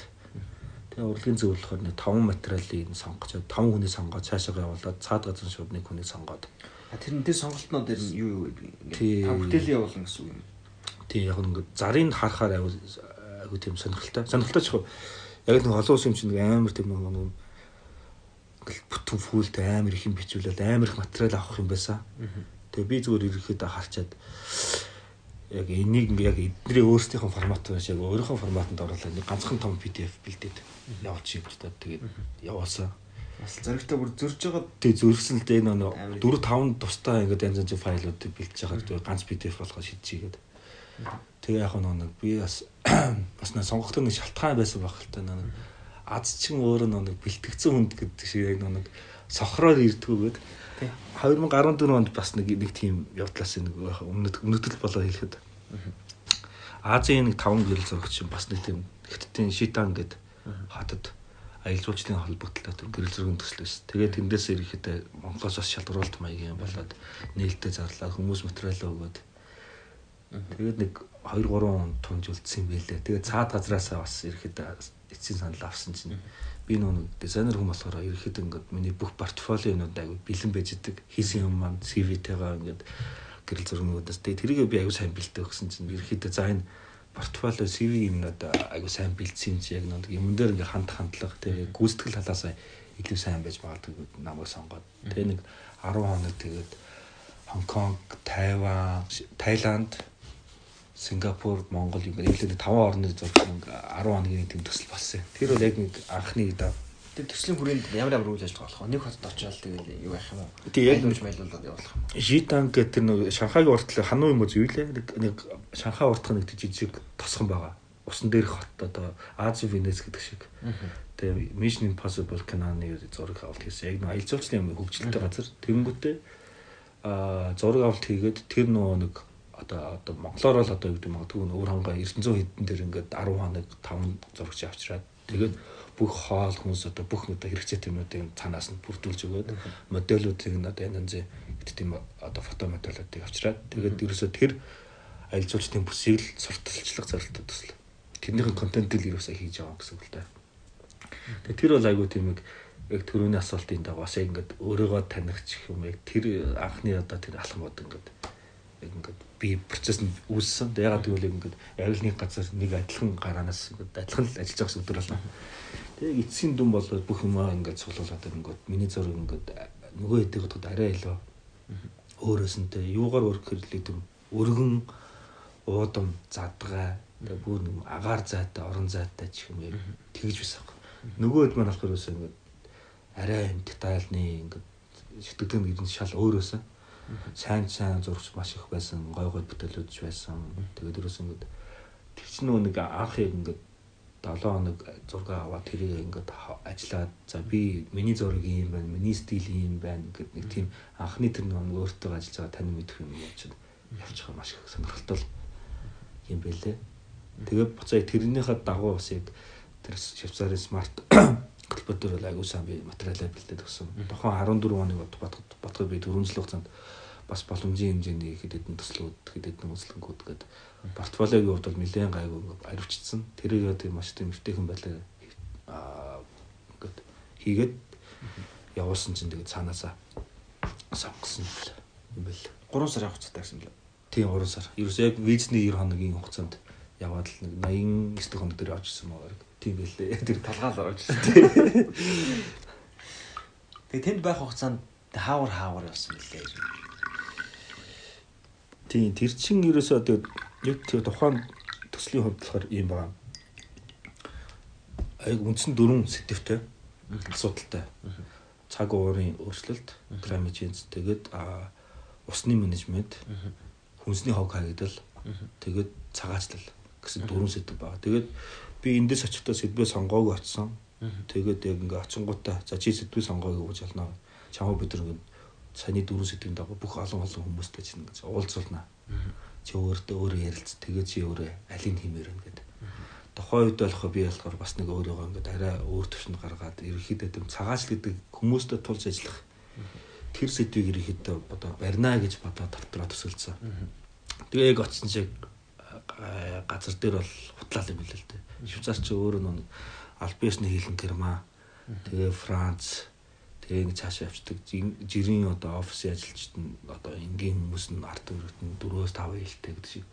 Тэгээ урлагийн зөвлөл болохоор нэг 5 материалыг сонгож 5 хүний сонгоод цаашаа явуулаад цаад газар шууд нэг хүний сонгоод. Тэр тэр сонголтноо дээр нь юу юу тав бүтээл явуулна гэсэн үг юм. Тий яг нэг зарыг харахаар аягүй тийм сонирхолтой. Сонирхолтой ч яг нэг олон улсын чинь амар тийм нэг бүтэн фүүлд амар их юм бичүүлээд амар их материал авах юм байсан. Тэгээ би зүгээр ирэхэд харчаад яг энийг яг эдний өөрсдийнхөө формат байж яг өөрийнхөө форматанд оруулаад нэг ганцхан том PDF бэлдээд явуулчих юм та тэгээд явуулсан. Бас зоригтой бүр зөрж байгаа. Тэг зөргсөн л дээ нөө 4 5 тустай ингээд янз янзын файлуудыг бэлдэж байгаа ганц PDF болгоод шийдчихгээд. Тэгээ яг нэг би бас бас нэг сонгогдсон нэг шалтгаан байсан байх л та нэг аз чин өөрөө нэг бэлтгэгдсэн хүнд гэдэг шиг яг нэг сохроор ирдгүүгээд 2014 онд бас нэг нэг тийм явдлаас нэг өмнөдөл болоо хэлэхэд. Азийн нэг 5 гэрэл зурагч бас нэг тийм хиттийн шитан гэд хатад аялал жуулчлалын холбогдлоо гэрэл зургийн төслөөс. Тэгээд тэндээс ирэхэд Монголоос бас шалгаруулалт маягийн болоод нээлттэй зарлаад хүмүүс материалаа өгөөд. Тэгээд нэг 2 3 он тунжулдсан юм байлээ. Тэгээд цаад газраасаа бас ирэхэд эцсийн санал авсан чинь би нэг дизайнер хүн болохоор ерөөхдөө ингээд миний бүх портфолионууд аягүй бэлэн байж идэг. Хийсэн юм маань CV-тэйгээ ингээд гэрэл зургнуудаас. Тэгээд тэрийг би аягүй сайн бэлдээ өгсөн чинь ерөөхдөө за энэ портфолио CV юмнууд аягүй сайн бэлдсэн юм чи яг нэг юм. Дээр ингээд ханд хандлага тэгээд гүйцэтгэл талаасаа илүү сайн байж магадгүй намайг сонгоод. Тэгээд нэг 10 хоног тэгээд Хонконг, Тайван, Таиланд Сингапур, Монгол юм ээлээ 5 орны зургийн 10 хоногийн тийм төсөл болсон. Тэр бол яг нэг анхны даа. Тэр төслийн хүрээнд ямар ямар үйл ажиллагаа болох вэ? Нэг хотод очиод тэгээд юу яах юм бэ? Тэг яг мэлж мэлүүлээд явуулах юм. Житан гэдэг тэр нэг Шанхайгийн уртлаа хануу юм уу зүй лээ. Нэг нэг Шанхай уртх нэг жижиг тосхон байгаа. Усан дээрх хот одоо Ази Венес гэдэг шиг. Тэгээ Mission Impossible киноны зураг авалт хийсэн. Яг нэг аялал жуулчлалын юм хөгжилтэй газар. Тэнгүүтээ а зураг авалт хийгээд тэр нөгөө нэг одоо одоо монголоор л одоо юу гэдэг магадгүй өөр хангаа 900 хэдэн дээр ингээд 10 хоног 5 зурагч авчираад тэгээд бүх хоол хүнс одоо бүх одоо хэрэгцээтэй юмнуудыг цаанаас нь бүрдүүлж өгөөд модельүүдийг нь одоо янз янзын тийм одоо фото модельүүдийг авчираад тэгээд ерөөсөө тэр аялал жуулчдын бүсийг л сурталчлах зорилттой төсөл. Тэрнийхэн контентыг л ерөөсөө хийж байгаа гэсэн үг л дээ. Тэгээд тэр бол айгүй тийм нэг яг төрөний асуултын дагуу бас яг ингээд өөрийгөө танихч юм яг тэр анхны одоо тэр алхам бод ингээд яг ингээд би процесс нь үүссэн. Ягаад гэвэл ингээд аль нэг газар нэг адилхан гараанаас ингээд адилхан л ажиллаж байгаа өдөр болно. Тэгээ эцсийн дүн болоод бүх юмаа ингээд цуглуулад ингээд миний зураг ингээд нөгөө хэдийг бодоход арай илүү өөрөөсөнтэй юугаар өрөх хэрлээ юм өргөн уудам задгай бүр нэг агаар зайтай орон зайтай ч юм яг тэгж байсан. Нөгөө хэд маань болохоор өсөө ингээд арай детальны ингээд сэтгэдэг нэг шал өөрөөсөө сайн сайн зурагч маш их байсан, гой гой бүтээлүүд байсан. Тэгээд ерөөс ингээд тэр чинь нөгөө нэг анх яг ингээд 7 хоног зураг аваад тэрийг ингээд ажиллаад за би миний зураг юм байна, миний стил юм байна гэдэг нэг тийм анхны тэр нэг өөртөө ажиллаж байгаа тань мэдэх юм чинь явчих маш их сонирхолтой юм бэлээ. Тэгээд буцаа тэрнийхээ дагуу бас яг тэр Швейцарын смарт холбоотой бол аягүй сайн би материалаа бэлдээд өгсөн. Тохон 14 хоног бодоход бодоход би 4 жил хугацаанд бас боломжийн хэмжээний хэд хэдэн төслүүд хэд хэдэн үзлэнгүүд гээд портфолиогийн хувьд бол нэлээд гайгүй аривчсан. Тэрийг тийм маш тийм өвтэйхэн байлаа аа ингээд хийгээд явуулсан чинь тэгээд цаанаасаа сонгосон юм бэл. 3 сар явах хэрэгтэй гэсэн л. Тийм 3 сар. Ерөөсөө яг визний 90 хоногийн хугацаанд яваад л нэг 89 хоног дээр очсон маа. Тийм байлээ. Тэр талгаал орж. Тэгээ тэнд байх хугацаанд хаавар хаавар явсан мөлий. Тийм тэр чин ерөөсөө тэгээд яг тэр тухайн төслийн хувьд болохоор юм байна. Аяг үндсэн дөрвөн сэтвтэй асуудалтай. Цаг уурын өөрчлөлт, climate change тэгээд усны менежмент, хүнсний хог хаягдал, тэгээд цагаачлал гэсэн дөрвөн сэдв байна. Тэгээд би эндээс очихдоо сэдвээ сонгоогүй очсон. Тэгээд яг ингээ очингуудаа за чи сэдвээ сонгоогүй гэж болно. Чамаа бид нэг саяны дөрөв сэдвийн дагуу бүх олон олон хүмүүстэй чинь гэж уулзуулна. Чи өөртөө өөрөө ярилц тэгээ чи өөрөө алийг хиймээр байна гэдэг. Тухайн үед болох би болохоор бас нэг өөрийгөө ингээд арай өөр төвшөнд гаргаад ерөөхдөө тэм цагаач гэдэг хүмүүстэй тулж ажиллах тэр сэдвийг ерөөхдөө одоо барина гэж бодоод дотроо төсөлцсөн. Тэгээ яг очсон шиг газар дээр бол хутлаа юм билээ л дээ. Швейцарч өөрөө нэг альбиасны хийлэн герман тэгээ Франц Тэгээ ингэ цаашаа явцдаг жирийн одоо офисын ажилчид нь одоо энгийн хүмүүс нь ард өрөвт нь 4-5 ээлтэй гэдэг шиг.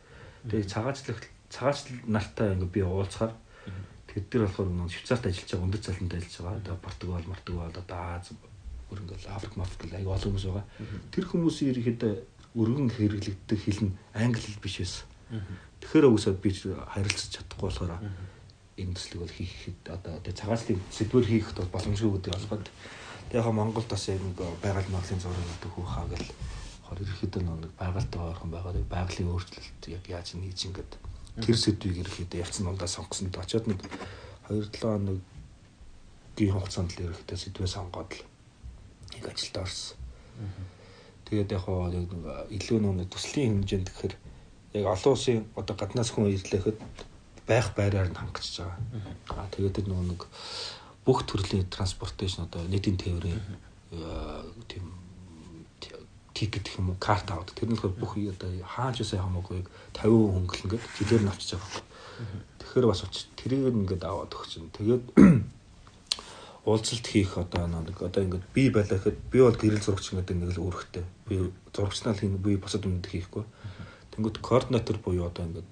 Тэгээ цагаачлах цагаачлал нартай ингэ би уулзахаар тэр дээр болохоор нэг Швейцарт ажиллаж байгаа өндөр цалинт ажиллаж байгаа. Одоо Португал, Мортугал одоо Аз бүр ингээл Африк, Африк аяга олон хүмүүс байгаа. Тэр хүмүүсийн ерөнхийдөө өргөн хэрэглэгддэг хэл нь англи хэл биш байсан. Тэгэхээр өсөд би харилцаж чадахгүй болохоор энэ төслийг бол хийхэд одоо цагаачлалын сэдвэр бол боломжгүй гэдэг Тэгээ яг Монголд бас нэг байгаль маглын зураг гэдэг хүү хаа гэл хор ерөөхдөө нэг байгальтай ойрхон байгаа байгалийн өөрчлөлт яг яаж хийж ингээд тэр сэдвийг ерөөхдөө явцсан ундаа сонгосон д очоод нэг 2-7 хоногийн хугацаанд л ерөөхдөө сэдвээ сонгоод л нэг ажилд орсон. Тэгээд яг хоо нэг илүү нэг төслийн хэмжээнд гэхээр яг олон улсын одоо гаднаас хүн ирлэхэд байх байраар нь хангачиж байгаа. Аа тэгээд тэр нөгөө нэг бүх төрлийн транспортейшн одоо нийтийн тээврийн тийм тикет гэх юм уу карт аваад тэр нь болохоор бүх одоо хаанч усаа хамаагүй 50% хөнгөлнө гэд жилээр нь авчиж байгаа. Тэгэхээр бас очиж тэрийг ингээд аваад өгч чинь. Тэгээд уулзалт хийх одоо нэг одоо ингээд би байлаа гэхэд би бол гэрэл зурагч ингээд нэг л үүрэгтэй. Би зурагчнаа хийн би босод өмнөд хийхгүй. Тэнгүүд координатор буюу одоо ингээд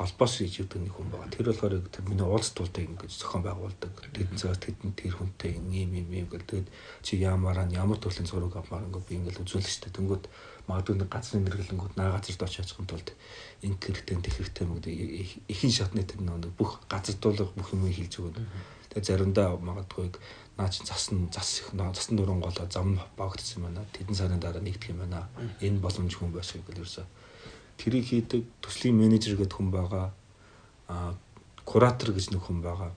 холбоос хийж өгдөг нэг хүн байгаа. Тэр болохоор тэр миний уулзтуултыг ингэж зохион байгуулдаг. Тэдэн цагаас тэдэн тэр хүнтэй ийм ийм ийм тэгээд чи ямаараа ямар төрлийн зураг авмаар ингээ би ингээл үзүүлнэ шүү дээ. Тэнгүүд магадгүй нэг газрын нэргэлэнгүүд наа газар дооч яачихын тулд инг хэрэгтэй тех хэрэгтэй мөгд ихэн шатны тэр нэг бүх газар дуулах бүх юм хийж өгнө. Тэгээд заримдаа магадгүй наа чи засан зас их засан дуран голоо зам багтсан байна. Тэдэн сарын дараа нэгдэх юм байна. Энэ боломж хүн байшгүй гэл ерөөсөө тэрийг хийдэг төслийн менежер гэдэг хүн байгаа. А куратор гэж нэг хүн байгаа.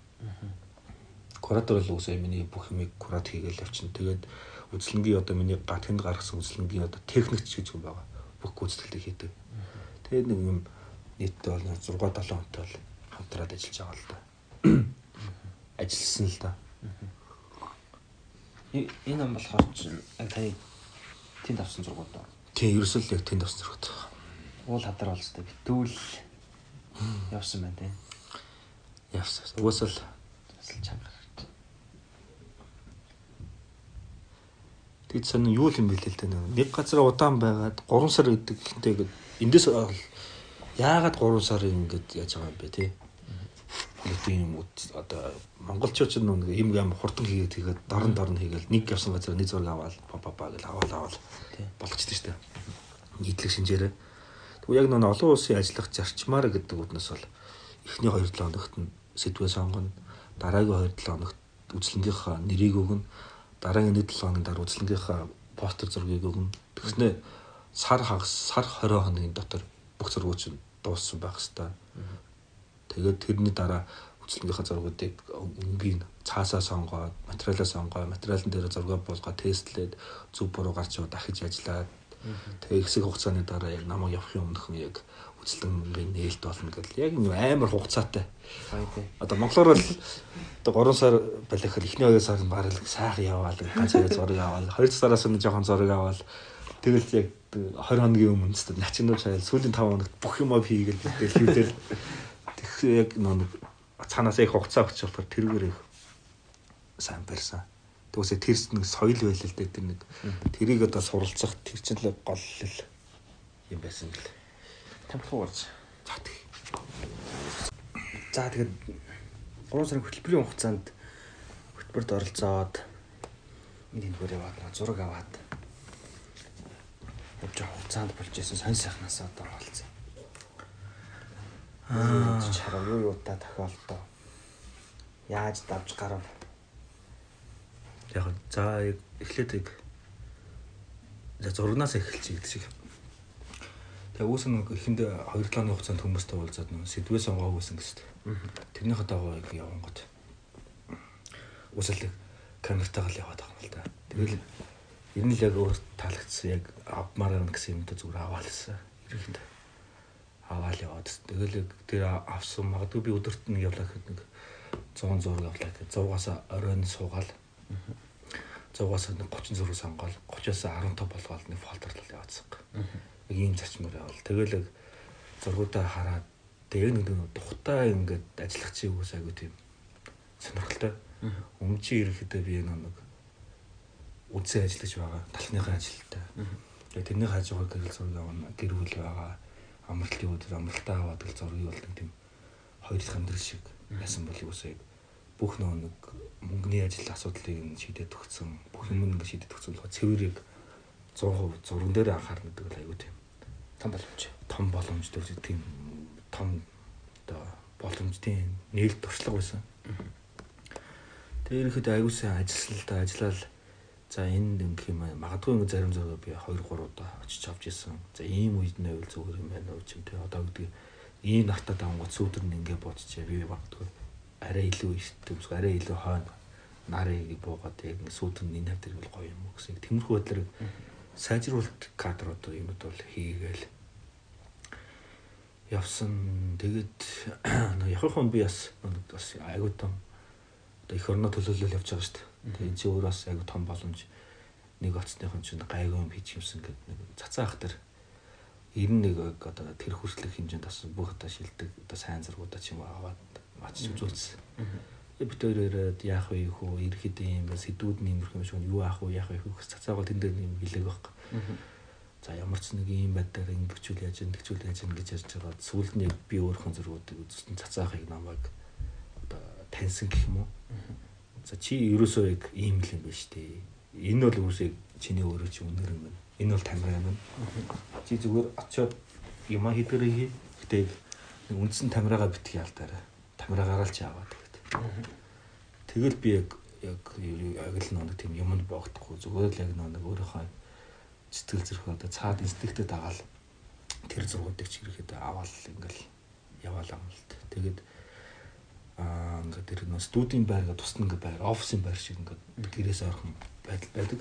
Куратор бол үсээ миний бүх юмыг курат хийгээл явчихна. Тэгээд үзлэнгийн одоо миний гатхинд гаргасан үзлэнгийн одоо техникч гэж хүн байгаа. Бүх гүйцэтгэлийг хийдэг. Тэгээд нэг юм нийтдээ бол 6 7 хүнтэй бол хамтраад ажиллаж байгаа л да. Ажилласан л да. Энэ ном болохоор яг таны тэнд авсан зургууд. Тийм, ерөөсөө л яг тэнд авсан зургууд уул хадар болстой битүүл явсан байна тийм. Явсан. Угсаал асал чанга. Тэгэд сан юу юм бэлээ л дээ нэг газар удаан байгаад 3 сар гэдэг ихэнтэй эндээс яагаад 3 сар ингэж яаж байгаа юм бэ тий нэг тийм одоо монголчууд ч нэг юм юм хурдан хийгээд тэгээд дорн дорн хийгээл нэг явсан газар нэг зураг аваад па па па гэл аваад аваад болгочтой шүү дээ. нийтлэг шинжээрээ Тэгвэл яг нэг олон улсын ажиллах зарчмаар гэдэг үднэс бол эхний 2-7 хоногт нь сэдвээ сонгоно. Дараагийн 2-7 хоногт үзлэнгийнхаа нэрийг өгнө. Дараагийн 1-7 хоногийн дараа үзлэнгийнхаа постэр зургийг өгнө. Тэгснэ сар хагас сар 20 хоногийн дотор бүх зургууд нь дууссан байх хэвээр. Тэгээд тэрний дараа үзлэнгийнхаа зургуудыг өнгийн цаасаа сонгоод материалаа сонгоод материалын дээр зураг болгоод тестлээд зөв буруу гарч яваа дахиж ажиллаад Тэгээ хэсэг хугацааны дараа яг намайг явахын өмнөхөн яг үзэлтэнгийн нээлт болно гэл яг амар хугацаатай. Одоо монголоор бол одоо 3 сар балихад эхний 2 сар нь бараг сайхан яваал ганц хоёр зураг аваад 2 сараас нь жоохон зураг аваад тэгэл яг 20 хоногийн өмнө тест начинууд шайл сүүлийн 5 хоногт бүх юм хийгээл тэгэл хийвэл тэгэх яг нэг цаанаас яг хугацаа өгч болохоор тэргээр их сайн барьсан. Тэгвэл тэрс нэг соёл байл л дээ тэр нэг тэрийг одоо суралцах тэр чинь л гол л юм байсан гэл. Тамхуугаарч. За тэг. За тэгээд 3 сарын хөтөлбөрийн хугацаанд хөтөлбөрт оролцоод энэ дүгээр яваад зураг аваад явж хугацаанд болж исэн сонь сайхнаас одоо олцсон. Аа чараа юу юу та тохиолдоо. Яаж давж гарав? Яг за эхлээд яг за зургнаас эхэлчих гэдэг шиг. Тэгээ үүс нэг эхэнд 2 7 оны хугацаанд хүмүүстэй уулзаад нэг сэдвээ сонгоог байсан гэсэн. Тэрнийхээ дагуу яг явсан гот. Үсэл камертайгаа л яваад байгаа юм л да. Тэгэл ер нь л яг өөр таалагдсан яг авмаар юм гэсэн юмд зүгээр аваалсан. Ирэхэд аваал яваад. Тэгэл тэр авсан магадгүй би өдөрт нэг явлаа гэхэд нэг 100 зураг авлаа гэхэд 100-аас оройн суугаал 100-аас 30 зураг сонгоод 30-аас 15 болгоод нэг фолдерлол яваадсан. Яг ийм зарчмаар явал. Тэгэл яг зургуудаа хараад тэг нэг нэг тухтай ингээд ажиллах чи үгүйс айгу тийм сонирхолтой. Чи ирэхдээ би нэг үдсээ ажиллаж байгаа. Талхныхаа ажилтай. Тэгээ тэрний хажуугаар гэрэл зураг авна. Гэр бүл байгаа. Амралтын өдөр амралтаа аваад гэл зургийг бол тийм хоёр их амьдрал шиг яасан бол юусаа бүх нэг мөнгөний ажил асуудлыг нь шийдээд өгсөн бүх юм ингэ шийдээд өгсөн болохоор цэвэрийг 100% зурган дээр анхаарна гэдэг бол аюу тийм. Том боломж. Том боломж төр тийм. Том оо боломж тийм нээлт туршлага байсан. Тэгээ ирэхэд аюу сайн ажилласан л да ажиллаад за энэ ингэх юм магадгүй ингэ зарим зураг би 2 3 удаа очиж авч исэн. За ийм үед нэвэл зүгээр юм байна уу ч юм те. Одоо гэдэг ийм нартаа давангууд сүүдэр нь ингэ бодчихээ би магадгүй арай илүү төмсг арай илүү хойно. Нарыг буугаад яг сүүдэн энэ хавтар бол гоё юм гэсэн тиймэрхүү байдлаар сайжруулалт кадрууд юмуд бол хийгээл явсан. Тэгээд явахын би бас бас айгуу том одоо их орно төлөөлөл явж байгаа шүү дээ. Тэгээд чи өөр бас айгуу том боломж нэг оцсныхон чинь гайгүй юм хийж юмсан гэдэг нэг цацаах дээр 91 одоо тэр хүртэлх хэмжээнд бас бүх одоо шилдэг одоо сайн зургуудаа ч юм аваад мачж үзүүлсэн. бид хоёр ирээд яах вэ хөө ирэхэд юм ба сэдвүүд нь иймэрхүү юм шиг юу аах вэ яах вэ хөө цацаагаар тэн дээр юм хэлээг байхгүй. За ямар ч нэг юм байдлаар ингэвчүүл яаж ингэвчүүл яаж ингэж ярьж байгаа сүүлд нь би өөрийнхөө зургуудыг үзсэн цацаахыг намайг одоо таньсан гэх юм уу. За чи ерөөсөө яг ийм л юм байна шүү дээ энэ бол үүсээ чиний өөрөө чи өнөр юм байна. Энэ бол тамир юм. Чи зүгээр очиод юм хийдгэрээ хий. Гэтэ нэг үндсэн тамираагаа битгий алдаарай. Тамираагаараа л чи аваад гэдэг. Тэгэл би яг яг яг л нэг тийм юмд боогдохгүй зүгээр л яг нэг өөрийнхөө сэтгэл зүрх одоо цаад инстинктэд дагаал тэр зургуудыг ч ирэхэд аваад ингээл яваалаа юм л тэгээд аа ингээд тэр нөө студийн байр гэдэг тусна ингээд байр офисын байр шиг ингээд гэрээс орхон байдал байдаг.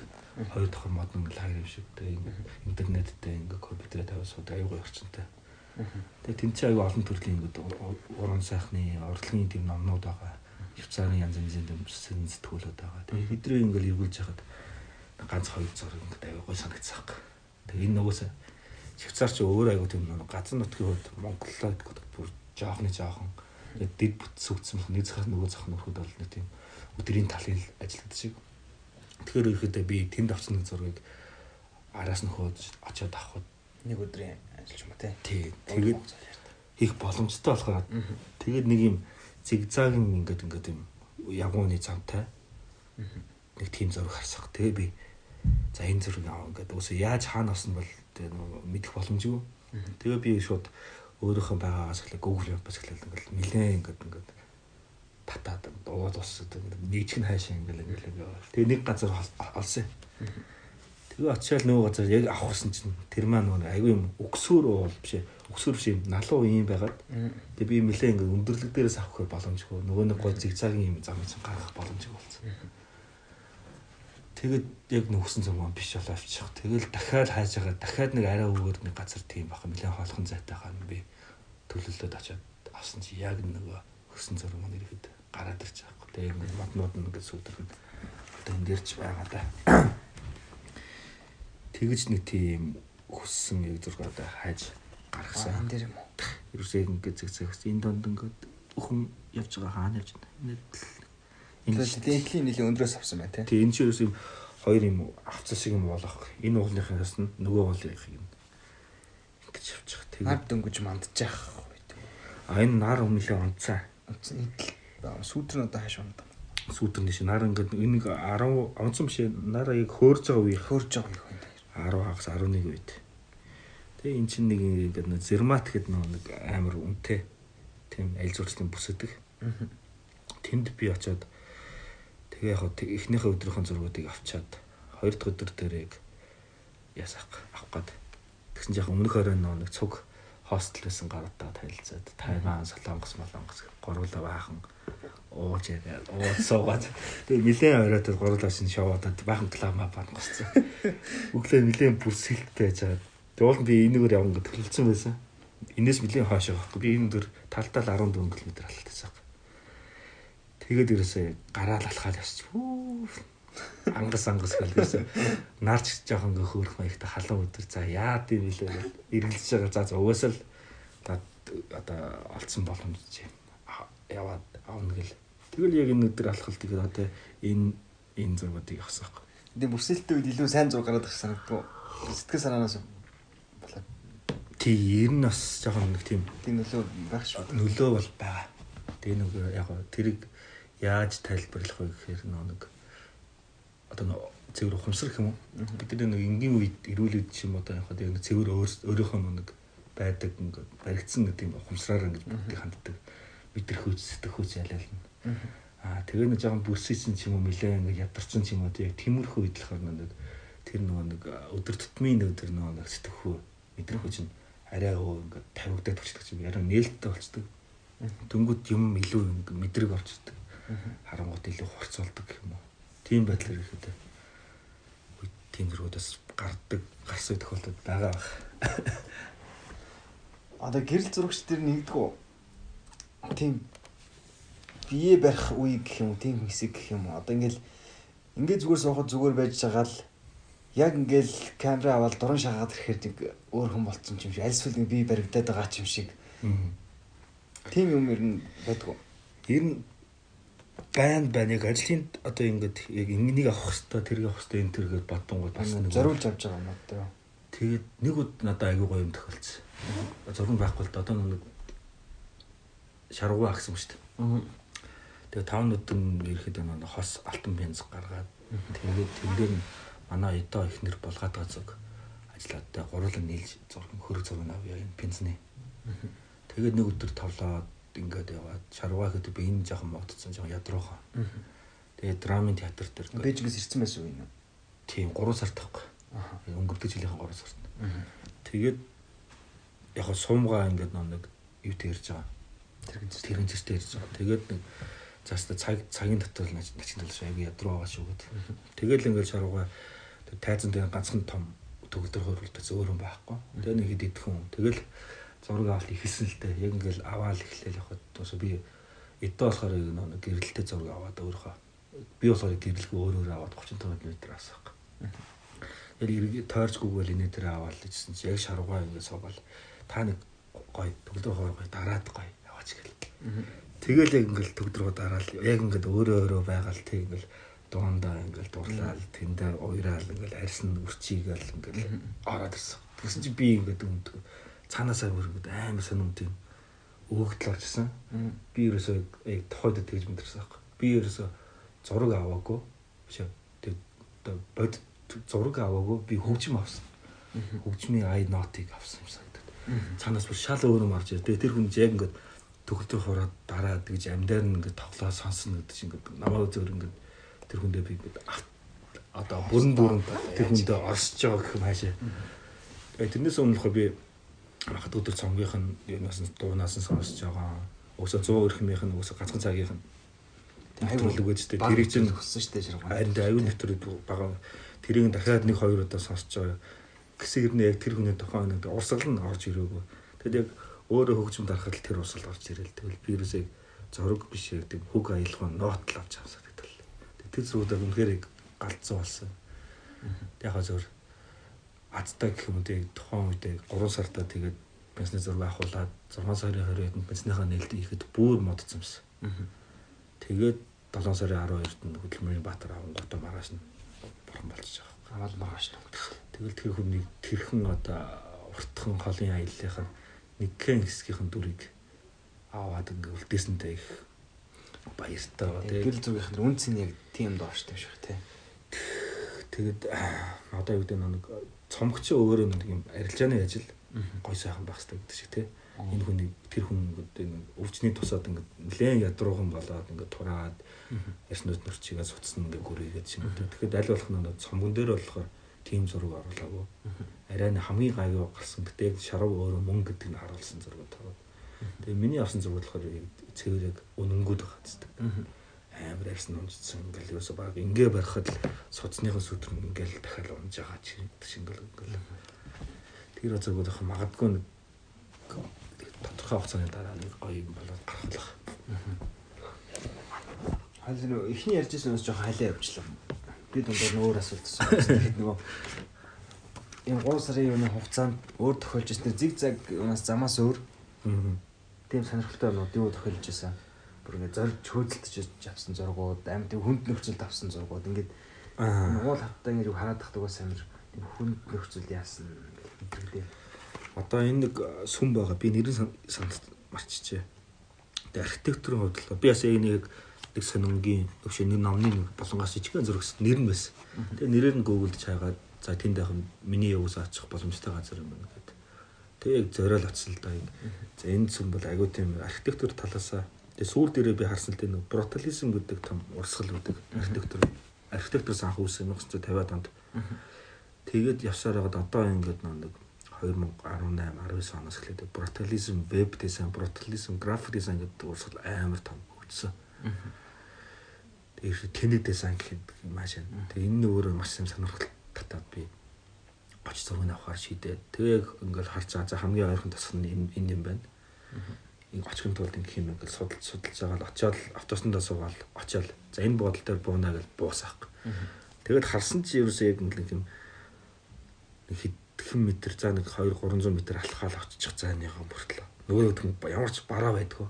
Хоёр модон лагер юм шиг тэгээ интернеттэй ингээ компьютерээ тавиад суудаг аюулгүй орчинтай. Тэгээ тэн чинь аюул олон төрлийн ингээ уран сайхны урлагийн тийм номнууд байгаа. Хвцааны янз янзын сэрэн сэтгүүлүүд байгаа. Тэгээ хэдрээ ингээ эргүүлж яхад ганц хоёр зур ингээ аюулгүй санагцсан. Тэгээ энэ нөгөөсөө Швейцар ч өөр аягүй тийм газар нутгийн хувьд Монголоо гэдэг бүр жоохны жоохон дэд бүтс үгцсэн нэг захаас нөгөө зах нөхөд бол нэг тийм өдрийн талын ажилладаг шиг. Тэгэхээр ирэхдээ би тэнд авсан нэг зургийг араас нь хөөж очиод авахд нэг өдрийн ажиллаж юм тий. Тий. Тэгээд хийх боломжтой болохоор тэгээд нэг юм зигзагийн ингээд ингээд юм ягууны замтай нэг тийм зураг харсах. Тэгээ би за энэ зургийг аваа ингээд үгүй яаж хаана авсан бол тэгээ мэдэх боломжгүй. Тэгээ би шууд өөрийнхөө байгаагаас эхлээ Google бас эхлээл ингээд нилээн ингээд ингээд татаад дууд ус нэгжих нь хайшаа ингээл ингээл тэгээ нэг газар олсон. Тэгээ очиад нөгөө газар яг авахсан чинь тэр маань нөгөө айгүй юм өксөр бол биш ээ. Өксөр биш юм налуу юм байгаад тэгээ би нэлээ ингээл өндөрлөг дээрээс авах боломжгүй нөгөө нэг гой зигзагийн юм зам чинь гаргах боломжгүй болсон. Тэгээд яг нөхсөн зам биш болоо авчих. Тэгэл дахиад хайж байгаа дахиад нэг арай өөр нэг газар тийм баха нэлээ хоолхон зайтайгаа би төлөлдөөд очиад авсан чи яг нөгөө хөсөн зураг маань ирэхэд гараад хэрэг. Тэгээ ингээд моднууд нь ингээд сүдэрхэд одоо энэ дэрч байгаа да. Тэгэж нэг тийм хөссөн яг зураг одоо хайж гаргасан. Энэ дэр юм уу? Ерөөсөө ингээд зэг зэгс энэ донд ингээд өхөн явж байгаа хаана явж байна. Энэ дэнтлийн нэлийн өндрөөс авсан байна тий. Энэ ч ерөөсөө хоёр юм авцсан шиг юм болох. Энэ уулынхаас нь нөгөө уулын юм ингэж явчих. Тэгээ нар дөнгөж мандчих. А энэ нар өмнөлөө онцаа. Онцны сүүдэр нь одоо байна. Сүүдэр нь шин нар ингээд энийг 10 онцсон биш нараа яг хөөрж байгаа үе хөөрж байгаа байна. 10 хагас 11 үед. Тэгээ эн чинь нэг ингээд нэг зермат гэдэг нэг амар үнэтэй тийм аль зурцлын бүс өдөг. Тэнд би очиод тэгээ яг эхнийхээ өдрийнхөө зургуудыг авчаад хоёр дахь өдөр дээр яг ясах авах гээд тэгсэн чинь яг өмнөх оройн нэг цуг хостел байсан гаруудаа танилцаад Тайван, Солонгос, Молонгос гурлаа баахан ууж яриад ууж суугаад тэгээ нилээн оройд гурлаа шин шоудад баахан клама баан госцсон. Өглөө нилээн байгаа. Тэгээ уул би энэгээр явна гэж төлөвлөсөн байсан. Энээс нилээн хойш байхгүй. Би энэ дөр талтал 14 км алхалтайсан. Тэгээд ерөөсөө гараал алхаад явчих. Ангас ангас гэлээсээ нарч жоохон ингээ хөөрөх маягтай халуун өдөр. За яа гэм билээ эргэлж байгаа. За угаасаа л одоо олцсон боломж яваад авна гэл тэгэл яг энэ өдөр алхал тэгээд одоо энэ энэ зургуудыг авсан байхгүй тэгээ бүсэлттэй үед илүү сайн зураг гараад ирсэн санагдав сэтгэл санаанаас болоо. Тий ер нь бас жоохон нэг тийм тийм нөлөө байх шүү нөлөө бол байгаа. Тэгээ нэг яг тэрийг яаж тайлбарлах вэ гэхээр нэг одоо цэвэр ухамсар юм уу? Бидний нэг энгийн үед эрүүл үед юм одоо яг нэг цэвэр өөрийнхөө нэг байдаг ингээд баригдсан гэдэг юм ухамсараар ингээд бүгдийг ханддаг. Мэдэрхүүц, сэтгэхүүц ялална. Аа тэгээ нэг жоохон бүрсийсэн ч юм уу нилээ ингээд ядарсан ч юм уу яг тиймэрхүү үед болохоор нэг тэр нөгөө нэг өдөр тутмын тэр нөгөө нэг сэтгэхүй мэдэрхүү чинь арай өө ингээд тавигдаад болчихдаг юм. Яран нээлттэй болчихдог. Дөнгөд юм илүү ингээд мэдрэг орчдөг. Харангуут илүү хурцолдог гэх юм уу тийм байдлаар ихэд тийм зургуудаас гардаг гарсан тохиолдол байгаа баг. Одоо гэрэл зурагч тэр нэгдгүү. Тийм бие барих үе гэх юм уу, тийм хэсэг гэх юм уу. Одоо ингээл ингээд зүгээр суухад зүгээр байж байгаа л яг ингээл камера аваад дуран шахаад ирэхээр нэг өөр хүн болцсон юм шиг аль эсвэл нэг би баригдаад байгаа ч юм шиг тийм юм ер нь байдгүй. Ер нь байн байна яг ажлын одоо ингээд яг ингэнийг авах хэвээр тэрийг авах хэвээр энэ тэргээд бодонгууд бас нэг зориулж авч байгаа юм одоо. Тэгээд нэг ud надад аягүй гоё юм тохиолдсон. Зураг байхгүй л одоо нэг шаргуу агсан шүү дээ. Тэгээ тав нүдэн ирэхэд нэг хос алтан бенз гаргаад тэгээд тэн дээр манай эдо ихнэр булгаад байгаа зүг ажиллаадтай гурлан нийлж зураг хөрөг зураг авъя энэ бензний. Тэгээд нэг өдөр тавлаад ингээд яваад шаргуу хэд би энэ жоохон модцсон жоохон ядруухан. Тэгээд драмын театр дээр Бээжгээс ирсэн байсан үү энэ? Тийм 3 сард тахгүй. Өнгөрдөг жилийн 3 сард. Тэгээд яг сумгаа ингээд нэг юу тэрж байгаа. Тэрхэн тэрэн зэртэй ирж байгаа. Тэгээд нэг зааста цаг цагийн дотор л начин талш аяг ядруу байгаа шүү гэд. Тэгэл ингээд шарууга тайзан дээр ганцхан том төгөлдөр хөрвөлдөж өөр юм байхгүй. Тэгээ нэг хэд идэх хүн. Тэгэл зураг авалт ихэлсэн л дээ. Яг ингээд аваал эхлээл явахад туус би эдээ болохоор нэг гэрэлтэй зураг аваад өөрийнхөө би болохоор гэрэлгүй өөр өөр аваад 35 м асах. Яг тойрчгүйгээл инээ дээр аваад л гэсэн чи яг шарууга ингээд суугаал та нэг гой төгөлдөр хоор гой дараад гой яваач гэл. Тэгэл яг ингээл төгдрөө дараал яг ингээд өөрөө өөрөө байгаал тэг ингээл дуундаа ингээл дурлал тэндээ уйраал ингээл арьсан үрчигээл ингээл ороод ирсэн. Тэгсэн чи би ингээд өмдөг цаанаасаа өргөд амар сонирмт юм өөгдөл орчихсан. Би ерөөсөө яг тохойд тэгж мэдэрсэн байхгүй. Би ерөөсөө зураг аваагүй. Биш тэг бод зураг аваагүй би хөгжим авсан. Хөгжмийн ай нотыг авсан юм санагдаад. Цаанаас бүр шал өөр юм орж ирдэ. Тэр хүн яг ингээд төгөлдөр хороод дараа тэгж амьдаар нь ингээд тоглоо сонсно гэдэг чинь ингээд намайг зөвөр ингээд тэр хүндээ би ингээд одоо бүрэн бүрэн тэр хүндээ орсож байгаа гэх юм хаашаа. Тэгээ тэрнээс өмнөх би хахад өдөр цомгийнх нь юунаас нь дуунаас нь сонсож байгаа. Өсө 100 өрхмийнх нь өсө ганцхан цагийнх нь аюул үгээд ч тэрийг чинь өгсөн дээ шаргуу. харин аюул нэвтэр бага тэрийг дахиад нэг хоёр удаа сонсож байгаа. Гэсэн хэрнээ яг тэр хүний тухайн нэг урсгал нь орж ирээгүй. Тэгэд яг өөрөө хөгжим дарахад л тэр урсгал орж ирээл. Тэгвэл би ерөөсөө зураг биш яг тийм хөг аялгаа нот л авч авсаад гэдэг. Тэр зүрхүүдээ үнэхээр галзуу болсон. Яг хаа азтай гэх юм үү тухайн үедээ 3 сартаа тэгээд бензны зураг авахуулаад 6 сарын 20-нд бензныхаа нээлтийг ихэд бүр модцсон юмсан. Тэгээд 7 сарын 12-нд нь хөдөлмөрийн баатар аван готоо маргааш нь бурхан болчихж байгаа. Аваад маргааш нь. Тэгэл тэр хүний тэрхэн одоо уртхан холын аяллахын нэгэн хэсгийнхэн дүрийг аваад ингээ үлдээсэнтэй их баяртай ба Гэрэл зүгийнх нь үнц нь яг тийм дооштой шүү тий. Тэгээд одоо юу гэдэг нэг цомгч өөрөө нэг юм арилжааны ажил гой сайхан байх хэрэгтэй гэдэг шиг тий. Энэ хүний тэр хүн ингээд өвчний тусаад ингээд нэлээд ядруухан болоод ингээд тураад яснууд нөрчигээ суцсан ингээд гүрийгээд шиг үү. Тэгэхээр аль болох нэг цомгон дээр болохоор тим зураг оруулаагүй. Арай нэг хамгийн гайгүй гарсан. Гэтэ яг шарав өөрөө мөнгө гэдэг нь харуулсан зураг таваад. Тэгээ миний авсан зураг болохоор цэвэр яг үнэнгүүд байгаа гэдэг. Амар арьсан унжсан ингээл ерөөсө баг ингээ барихад суцныхын сүтэр ингээл дахиад унж байгаа чи шингэл ингээл. Тэр зургууд их магадгүй нэг тодорхой хугацааны дараа нэг гоё юм болоод гаргалах. Хайл нөө эхний ярьжсэн бас жоохон халиа явчлаа. Би дундаар нөөр асуулт асуусан. Нөгөө энэ 3 сарын юуны хугацаанд өөр тохиолж ирсэн зиг заг юунаас замаас өөр тийм сонирхолтой юмнууд юу тохиолж ирсэн. Бүр ингэ зорж хөөдөлтөж авсан зургууд, тийм хүнд нөхцөлд авсан зургууд ингээд уул хаттай ингэ хараад тахдаг бас амир хүнд нөхцөлд яасан гэдэг. Одоо энэ нэг сүм байгаа. Би нэрийг санал марччихэ. Тэгээ архитектурын хувьд л би бас энийг нэг сонингийн өвшөө нэг номны болонгоос ичгэн зурагс нэр нь байсан. Тэгээ нэрээр нь гуглдж хайгаад за тэнд байх миний явуус очих боломжтой газар юм байна гэдэг. Тэгээ яг зориол очсон л да. За энэ сүм бол агүй тийм архитектур талаасаа тэгээ сүүл дээрээ би харсан л дээ нэг брутализм гэдэг том урсгал гэдэг архитектур архитектур анх үүссэн 1950-аад онд. Тэгээд явсаар байгаад одоо ингээд нэг 2018 19 оноос эхлээд брутализм, веб дизайн, брутализм, график дизайн гэдэг урсгал амар том хөгжсөн. Тэгээд тэнэг дизайн гэхэд маш байна. Тэгээд энэ нь өөрөө маш юм сонирхол татаад би гоч зургийг авахар шийдээ. Тэгээ ингээл харж байгаа за хамгийн ойрхон тасх нь энэ юм байна. Энэ очихын тулд ингэх юм ингээл судалж судалж байгаа л очиод автобусандаа суугаад очиод за энэ бодол дээр буунаа гэж буусаах. Тэгээд харсан чи ерөөсөө яг нэг юм хэдхэн метр за нэг 2 300 метр алхаал очиж зайныхаа мөртлөө. Нөгөө хүн ямар ч бараа байдгүй.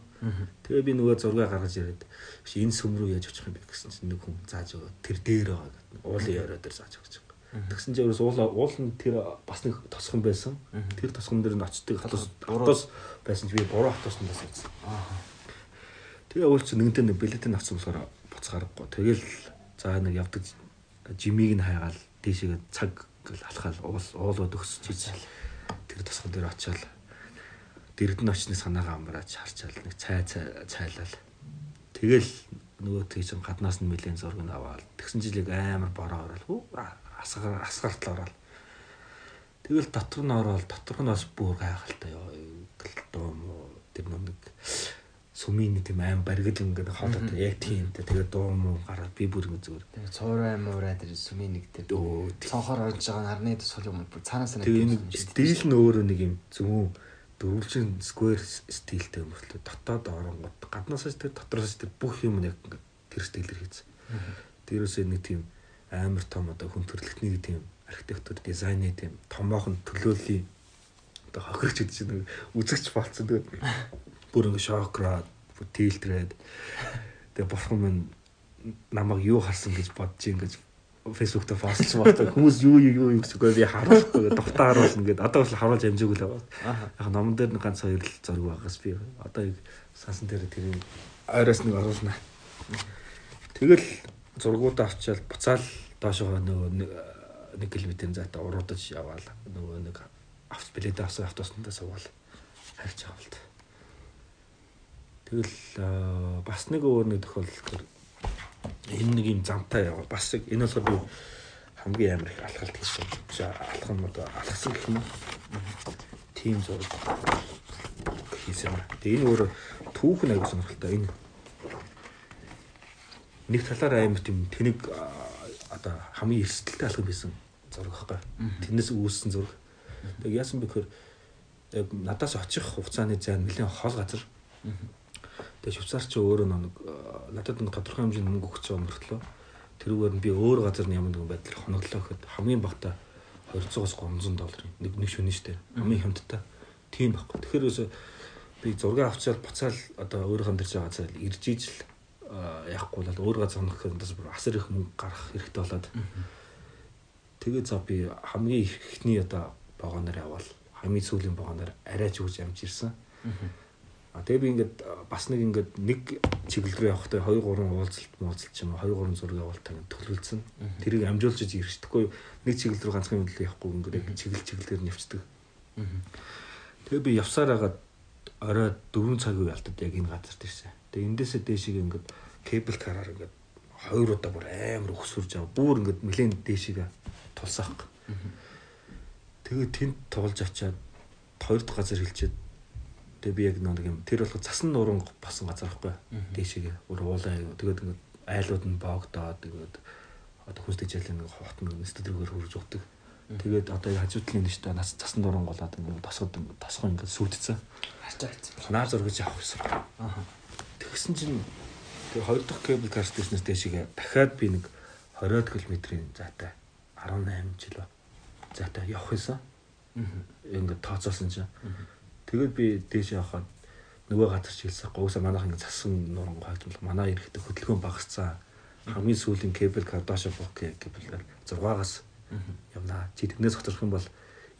Тэгээ би нөгөө зураг гаргаж яриад энэ сүм рүү яаж очих юм бэ гэсэн чинь нэг хүн зааж өгөө тэр дээр байгаа гэдэг. Уулын яриа дээр зааж өгч. Тэгсэн чинь ерөөс уул уул нь тэр бас нэг тосгон байсан. Тэр тосгон дээр нь очдөг хатус хатус байсан чи би буруу хатуснаас ирсэн. Тэгээ уул чи нэгэнтээ нэг билетийг авсан болохоор буцаарахгүй. Тэгэл за нэг явдаг жимиг нь хайгаал дээшээ цаг алхаал уул уулууд өгсөж ийж тэр тосгон дээр очиад дэрдэн очны санаагаа амрааж харчаал нэг цай цайлал. Тэгэл нөгөө тийч гаднаас нь нэлээд нь аваад тэгсэн жилиг амар бороо орол асгаар асгаартал ороод тэгэл дотор нь ороод дотор нь бас бүр гайхалтай мó тэр нэг сүмийн нэг тийм аим баригл ингээд хоолой яг тийм тэ тэгээ дуу муу гараад би бүр ингэ зүгээр. Тэгээ цуурай муурай тэр сүмийн нэг тэр цонхоор орж байгаа нарны тусгал юм бүр цаанаас нэг тэгээ нэг стил нь өөрөө нэг юм зөв дөрвөлжин сквер стилтэй мөртлөө дотоод оронгод гаднаасаа тэр дотроос тэр бүх юм яг тэр стилээр хийсэн. Тэрөөсөө нэг тийм амар том одоо хүн төрөлхтний тийм архитектур дизайны тийм томоохон төлөөллийн одоо хохирч гэдэг чинь үзэгч болцсон тэгээд бүр ингэ шокрад бүр тэлтрээд тэгээд бурхан минь намайг юу харсан гэж бодож ингэж фэйсбүүк дээр постлж байна. Хүмүүс юу юу юу гэж би харуулахгүй дуртаа харуулна гэдэг. Одоо бол харуулж амжаагүй л байгаа. Яг номон дээр ганц хоёр л зураг байгаас би одоо яг сансан дээр тэр ойроос нэг оруулна. Тэгэл зургуудаа авчаал буцаал доошоо нөгөө нэг километрийн зайтай уруудаж яваал нөгөө нэг авто билет авсан автобусандаа суугаал харьж байгаа бол. Тэгэл бас нэг өөр нэг тохиолдол энэ нэг юм замтай яваа. Бас энэ болохоор би хамгийн амар их алхалт хийсэн. Алхах нь одоо алхсан гэх юм уу? Тим зураг хийсэн. Тэгээ энэ өөр түүх нэг сонирхолтой. Энэ нэг талаараа амар тийм тэнэг одоо хамгийн эрсдэлтэй алхам хийсэн зураг байхгүй. Тэрнээс үүссэн зураг. Тэгээ яасан бэ гэхээр яг надаас очих хугацааны зай нэлээд хол газар. Тэгээ швейцар ч өөрөө нэг надад нэг тодорхой хэмжээний мөнгө өгч байгаа мөртлөө тэрүүгээр нь би өөр газар нь ямар нэгэн байдлаар хоноглоо гэхэд хамгийн багтаа 200-аас 300 долларын нэг нэг шөнө штэ. Хамгийн хямдтай. Тийм байхгүй. Тэгэхээр би зураг авчаал буцаал одоо өөрөө хандирч байгаа цайл ирж ижил яахгүй бол өөр газар хонох гэхээс бүр асар их мөнгө гарах хэрэгтэй болоод тэгээ за би хамгийн ихний одоо вагоноор явбал хамгийн сүүлийн вагоноор арайч үж амж ирсэн. А тэгээ би ингээд бас нэг ингээд нэг чиглэл рүү явахдаа 2 3 уулзалт муулзалт юм 2 3 зураг явуултаа ингээд төлөвлөсөн. Тэрийг амжуулж ирчихдэггүй нэг чиглэл рүү ганцхан мэдлэг явахгүй ингээд яг чиглэл чиглэлээр нэвчдэг. Тэгээ би явсаар хагаад орой 4 цагийн ялтад яг энэ газарт ирсэн. Тэгээ эндээсээ дээшийг ингээд кабел караар ингээд хоёр удаа бүр амар өксөрж аваа. Бүр ингээд нэлээд дээшийг тулсаах. Тэгээ тэнд тоглож очиад хоёр дахь газар хилчээд тэгээ би яг нэг юм тэр болох цасан нуран басан газар байхгүй. Дээшийг бүр уулаа тэгээд ингээд айлууд нь боогдоод тэгээд одоо хүсдэг жийлэн нэг хот нэг студиогоор хөрж өгдөг. Тэгээд одоо хажуу талын нь штэ нас цасан нуран голоод ингээд тосгод тосгоо ингээд сүудсэн. Хачаа хайцсан. Наар зургаж авах гэсэн. Тэгсэн чинь Тэгээ хоёр дахь кабел кар стейшнээс дэшигээ дахиад би нэг 20 км-ийн зайтай 18 жил зайтай явах байсан. Ингээд тооцоосон чинь. Тэгээд би дээш явахад нөгөө газар чиглэсэн. Гоосаа манайх ингээд цасан нуран хайлтмал манай ирэхдээ хөдөлгөөн багассан. Хамгийн сүүлийн кабел кар доош бок кабел кар 6-аас явнаа. Чи тэрнээс хоцрох юм бол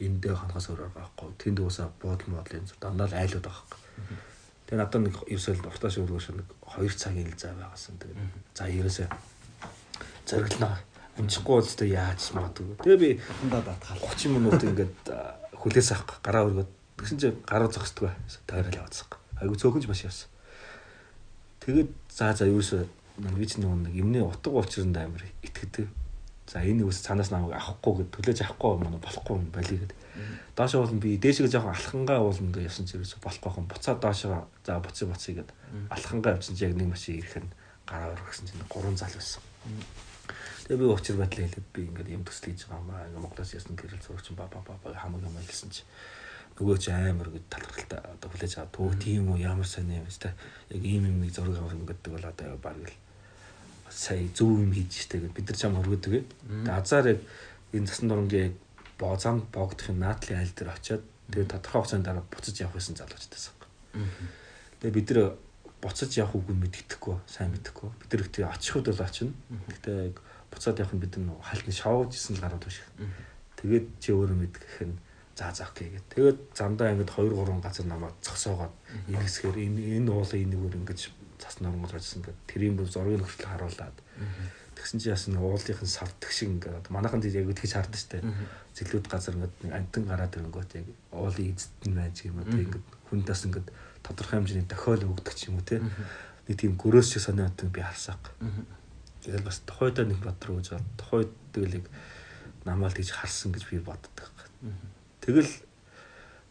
энд дэ ханахаас өөр байхгүй. Тэнд уусаа буудал модлын дандаа л айлууд байгаа байхгүй. Тэгээ надад нэг ерөөсөө уртааш өргөш нэг 2 цагийн л зай байгасан. Тэгээд за ерөөсөө зориглоо. Амжихгүй бол тэ яаж магадгүй. Тэгээ би хандаа даатгаал 30 минут ингээд хүлээс авах гараа өргөд тэгсэн чинь гараа зогсдгүй. Таарал яваадсан. Айгу цөөхөнж маш яасан. Тэгээд за за ерөөсөө би ч нэг юмны утга учирнд амар итгэдэг. За энэ үс цаанаас намайг авахгүй гэд төлөөж авахгүй юм болохгүй юм балий гэдэг. Доош уулна би дээшгээ жоохон алхангаа уулна гэж явсан чи ерөөсө болохгүй юм. Буцаа доошоо за буцъя буцъя гэд алхангаа явсан чи яг нэг машин ирэх нь гараа өргөсөн чинь гурван зал байсан. Тэгээ би учир байдлаа хэлээд би ингээд юм төсөл хийж байгаа юм аа. Ингээд Монголоос ясна гэрэл зурагч ба ба ба хамаг юм хэлсэн чи нөгөө чи амар гэж талхралтай одоо хүлээж аваа. Төөх тийм үү ямар сайн юм бэ? Яг ийм юм нэг зураг авах гэдэг бол одоо баг л сая зөв юм хийж штэ гэд бид нар чам хөргөдөг. Тэгээ азар яг энэ засан дурангийн боо зам боогдохын наадлын айл дээр очиод тэгээд тодорхой хугацааны дараа буцаж явах гэсэн залуучтайсан. Тэгээд бид нэр буцаж явах үгүй мэддэхгүй сайн мэддэхгүй. Бид нэр тэг очих үед бол очино. Гэтэ буцаад явах нь бид нар хальтны шоуж исэн л гараад биш. Тэгээд чи өөрөө мэдгэх нь за за окей гэдэг. Тэгээд замдаа ингээд 2 3 газар намайг зогсоогоод иргэсгээр энэ энэ уулын энэгээр ингээд цас нормол ажилласан ингээд тэрийн бүр зургийг хүртэл харуулад. Тэгсэн чи яасан уулынхын савддаг шиг ингээд манайхан тийм яг тэгж хардсан штэ. Зэлүүд газар ингээд амтан гараад ирэнгүүт яг уулын эзэд нь байж юм одоо ингээд хүндээс ингээд тодорхой хэмжээний дохиол өгдөг ч юм уу те. Нэг тийм гөрөөс шиг санаат би харсааг. Тэгэл бас тухайдаа нэг бодроо гэж бод. Тухайд тэгэлийг намаал тэгж харсан гэж би боддог. Тэгэл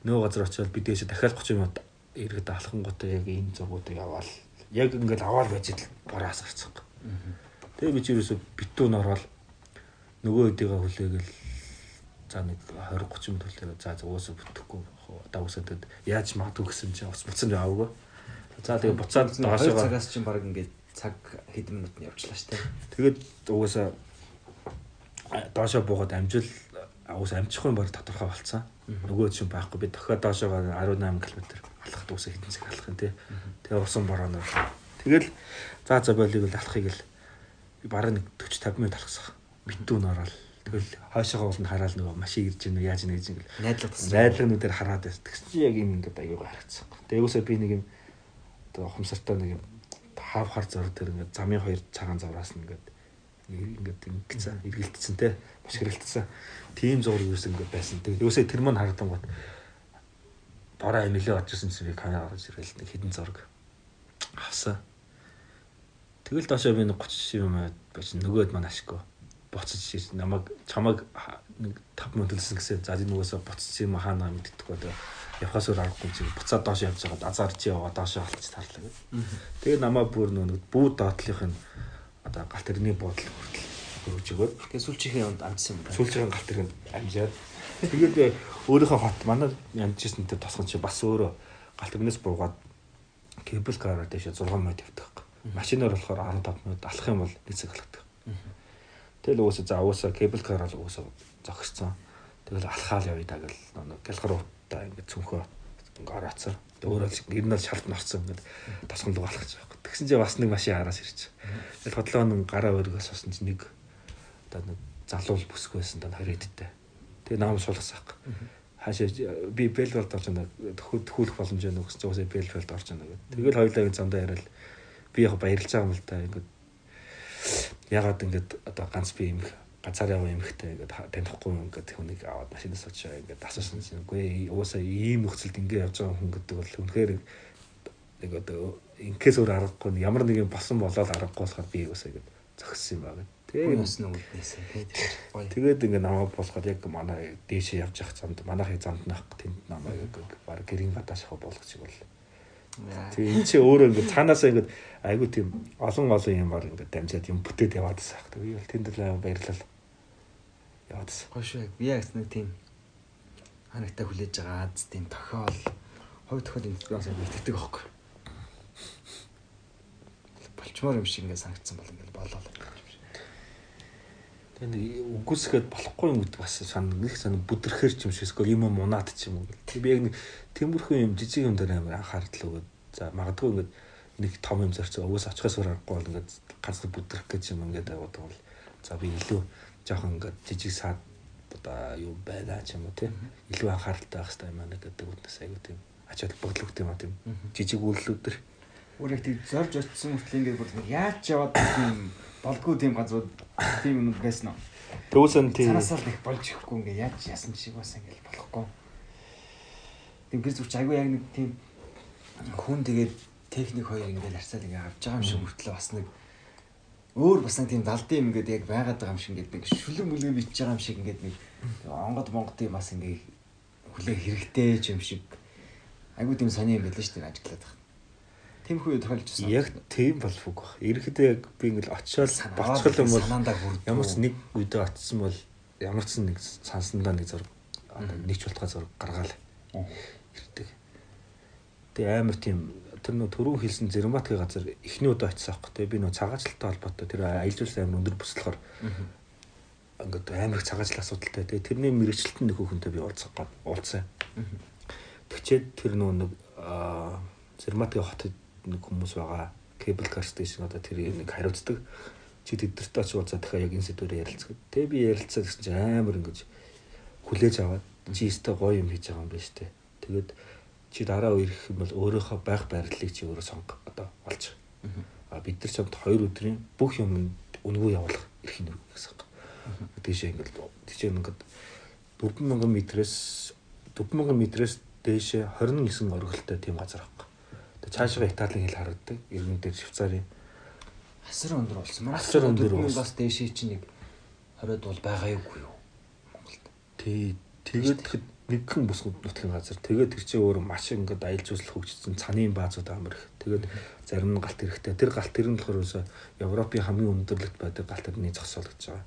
нөгөө газар очиод бид ээш дахиад 30 минут иргэд алхангуудаа яг энэ зургуудыг аваад яг ингээд аваад байж л бораас гарцсан. Тэгээ би ч ерөөсө битүүн ороод нөгөө хэдийгээ хүлээгээл за нэг 20 30 минут хүлээгээ за за уусаа бүтэхгүй одоо уусаад яаж магадгүй гэсэн чинь ус буцсан аваагүй. За тэгээ буцаад доошоо цагаас чинь баг ингээд цаг хэдэн минут нь явчлаа штэ. Тэгээд угаасаа доошоо буугаад амжил уус амжихгүй баг тодорхой болцсон. Нөгөө чинь байхгүй би дохио доошоо 18 км алхахад уусаа хэдэн цаг алхах юм те. Тэгээ усан борооноор. Тэгэл за за болиг л алхахыг л би бараг нэг 40 50 минут алхасах. Битүүн ороод тэгэл хойшоогоо ууланд хараад нөгөө машин ирж гэнэ яаж нээж гэнэ гэл. Найдлага найдлагнуудаар хараад байсан. Тэгсэн чи яг юм ингээд аягаа харагдсан. Тэгээ үсээ би нэг юм одоо ухамсартай нэг юм хав хар зур дээр ингээд замын хоёр цагаан зураас нь ингээд ингээд ингэсэн эргэлдсэн те маш хэрэгэлдсэн тийм зураг юус ингээд байсан. Тэгээ юусээ тэр мань харагдан гот дорой нөлөө очсон чинь би камера гаргаж ирэл нэг хідэн зураг авсан. Тэгэл доошоо би нэг 30 юм байж нөгөөд маань ашиггүй буцаж ирсэн. Намайг чамайг нэг 5 минут төлсөн гэсэн. За энэ нөгөөсөө буцаж юм хаана мэддэггүй одоо явхаас өөр аргагүй чи буцаад доош явж байгаа азар чи яваа доош халж тарлаа гэдэг. Тэгээ намаа бүр нэг бүү доотлынх нь одоо галт тэрний буудал хүртэл хөрөж өгөөд тэгээ сүүлчийнхээ онд амжсан юм байна. сүүлчийн галт тэрэг амжаад тэгээд өөрийнхөө хот манай ямжсэн тэр тосгон чи бас өөрөө галт тэрнээс буугаад кебл караар дэше 6 минут явдаг. Машинаар болохоор 15 минут алах юм бол нэг цаг алхдаг. Тэгэл уусаа за уусаа кебл караар уусаа зогсцсон. Тэгэл алхаал явъя та гэл гэлхар та ингээд цүнхөө ингээд ороцсон. Өөрөө л ер нь шалт норцсон ингээд тосгон руу алхаж байгаа. Тэгсэн чинь бас нэг машин араас ирж. Тэгэл хотлоо нэг гараа өргөөс басан чинь нэг одоо нэг залуул бүсгүй байсан даа 20 эдтэй. Тэгээ наам суулгасан аах. Хаашаа би Белвелд орж байна. Төхүүлэх боломж чинь уусаа Белвелд орж байна гэдэг. Тэгэл хоёулаа замдаа яриад би яг баярлж байгаа юм л да. Ингээд ягаад ингээд одоо ганц би юм ганцаар яваа эмхтэй ингээд танихгүй ингээд хүнийг аваад машинаас очоо ингээд асуусан чинь үгүй уусаа ийм нөхцөлд ингээд явж байгаа хүн гэдэг бол үнэхээр нэг одоо инкээс өөр аргагүй ямар нэг юм болсон болоод аргагүй болохоор би уусаа ингээд зогссон юм байна. Тэгээ бас нэг үднээсээ тэгээд ингээд намайг болоход яг манай дээшээ явж явах замд манайхыг замд нах тэнд намайг баг гэрийн гадааш хаа болгох шиг бол. Тэгээ энэ чи өөрөө ингээд цаанаасаа ингээд айгу тийм олон олон юмар ингээд дамжаад юм бүтээд яваад байгаа. Тэгээ бол тэнд л баярлал яваадсан. Гоё шүү. Би яг нэг тийм ханагтай хүлээж байгаа аз тийм тохиол хувь тохиол би бас итгэдэг аахгүй. Болчмоор юм шиг ингээд санагдсан бол ингээд болоо. Тэгээ үгүйсгээд болохгүй юм гэдэг бас сан нэг сан бүдрэхэр ч юм шиг эсвэл юм мунаад ч юм уу. Би яг нэг тиймэрхүү юм жижиг юм дээр амар анхаарал өгөөд за магадгүй ингээд нэг том юм зарцгаа өөс очихоос өөр аргагүй бол ингээд ганц бүдрэх гэж юм ингээд аваад бол за би илүү жоохон ингээд жижиг саад одоо юу байгаа ч юм уу тийм илүү анхааралтай байх хэрэгтэй юм аа гэдэг үднэс айгу тийм ачаал бодлогт юм аа тийм. Жижиг үйлдэлүүдэр өөр их тийм зорж очсон хүртэл ингээд бүр яаж яваад тийм болдгоо тийм газрууд тийм юм байсан уу? Төвсөн тийм санаасаа л их болж ихгүй ингээд яаж яасан шиг бас ингээд болохгүй. Тийм гэр зүрч айгу яг нэг тийм хүн тэгээд техник хоёр ингээд арцаад ингээд авч байгаа юм шиг хүртэл бас нэг өөр бас нэг тийм далдын юм ингээд яг байгаад байгаа юм шиг ингээд нэг шүлэн мүлгэн бичиж байгаа юм шиг ингээд нэг онгод монгодын бас ингээд хүлээ хэрэгтэй ч юм шиг. Айгуу тийм сони юм байлаа шүү дээ ажиглаад байгаа. Тийм хүү тохиолж яг тийм болфуг баг. Ерхэдээ яг би ингээл очиод боцгол юм бол ямар ч нэг үедээ очсон бол ямар ч нэг сансандаа нэг зураг нэг ч болтгой зураг гаргаал. Ирдэг. Тэгээ амар тийм тэр нөө төрөө хэлсэн Зэрматгийн газар эхний удаа очсон аахгүй те би нөө цагаачлалтай холбоотой тэр аялал жуулчлал амар өндөр бүслэхээр ингээд амар их цагаачлал асуудалтай. Тэгээ тэрний мэрэгчлэлтэн нэг хүүхэнтэй би уулзах гад уулзсан. Тэгчээд тэр нөө нэг Зерматгийн хотод нэг хүмүүс байгаа. Cable car station одоо тэр нэг хариуцдаг. Чи тэдэртэй очиж уулзаад дахиад яг энэ сэдвээр ярилцдаг. Тэгээ би ярилцаад гэсэн чинь амар ингэж хүлээж аваад чи өстой гоё юм хийж байгаа юм байна штэ. Тэгээд чи дараа ирэх юм бол өөрийнхөө байх байрлалыг чи өөрөө сонго одоо олж. А бид нар чамд 2 өдрийн бүх юм үнгүү явуулах эрх нь гэсэн юм. Тийшээ ингээд тийшээ ингээд 4000 м-ээс 4000 м-ээс дээшээ 29 оргилтой тийм газар. Тэгээ цаашаа Италийн хэл харагддаг. Иргэн дээр Швейцарын асар өндөр болсон. Манай Асар өндөр болсон. бас дээшээ чинь нэг 20-д бол байгаа юугүй юу? Монголд. Тий. Тэгээд тэгэхэд нэгэн бус нутгийн газар. Тэгээд тэр чинь өөр маш ингээд аялал жуулчлал хөгжсөн цанын баазууд амар их. Тэгээд зарим нь галт эрэхтэй. Тэр галт эрен болохоор ерөөсө Европын хамгийн өндөрлөлт байдаг галт эрний зогсоол гэж байгаа.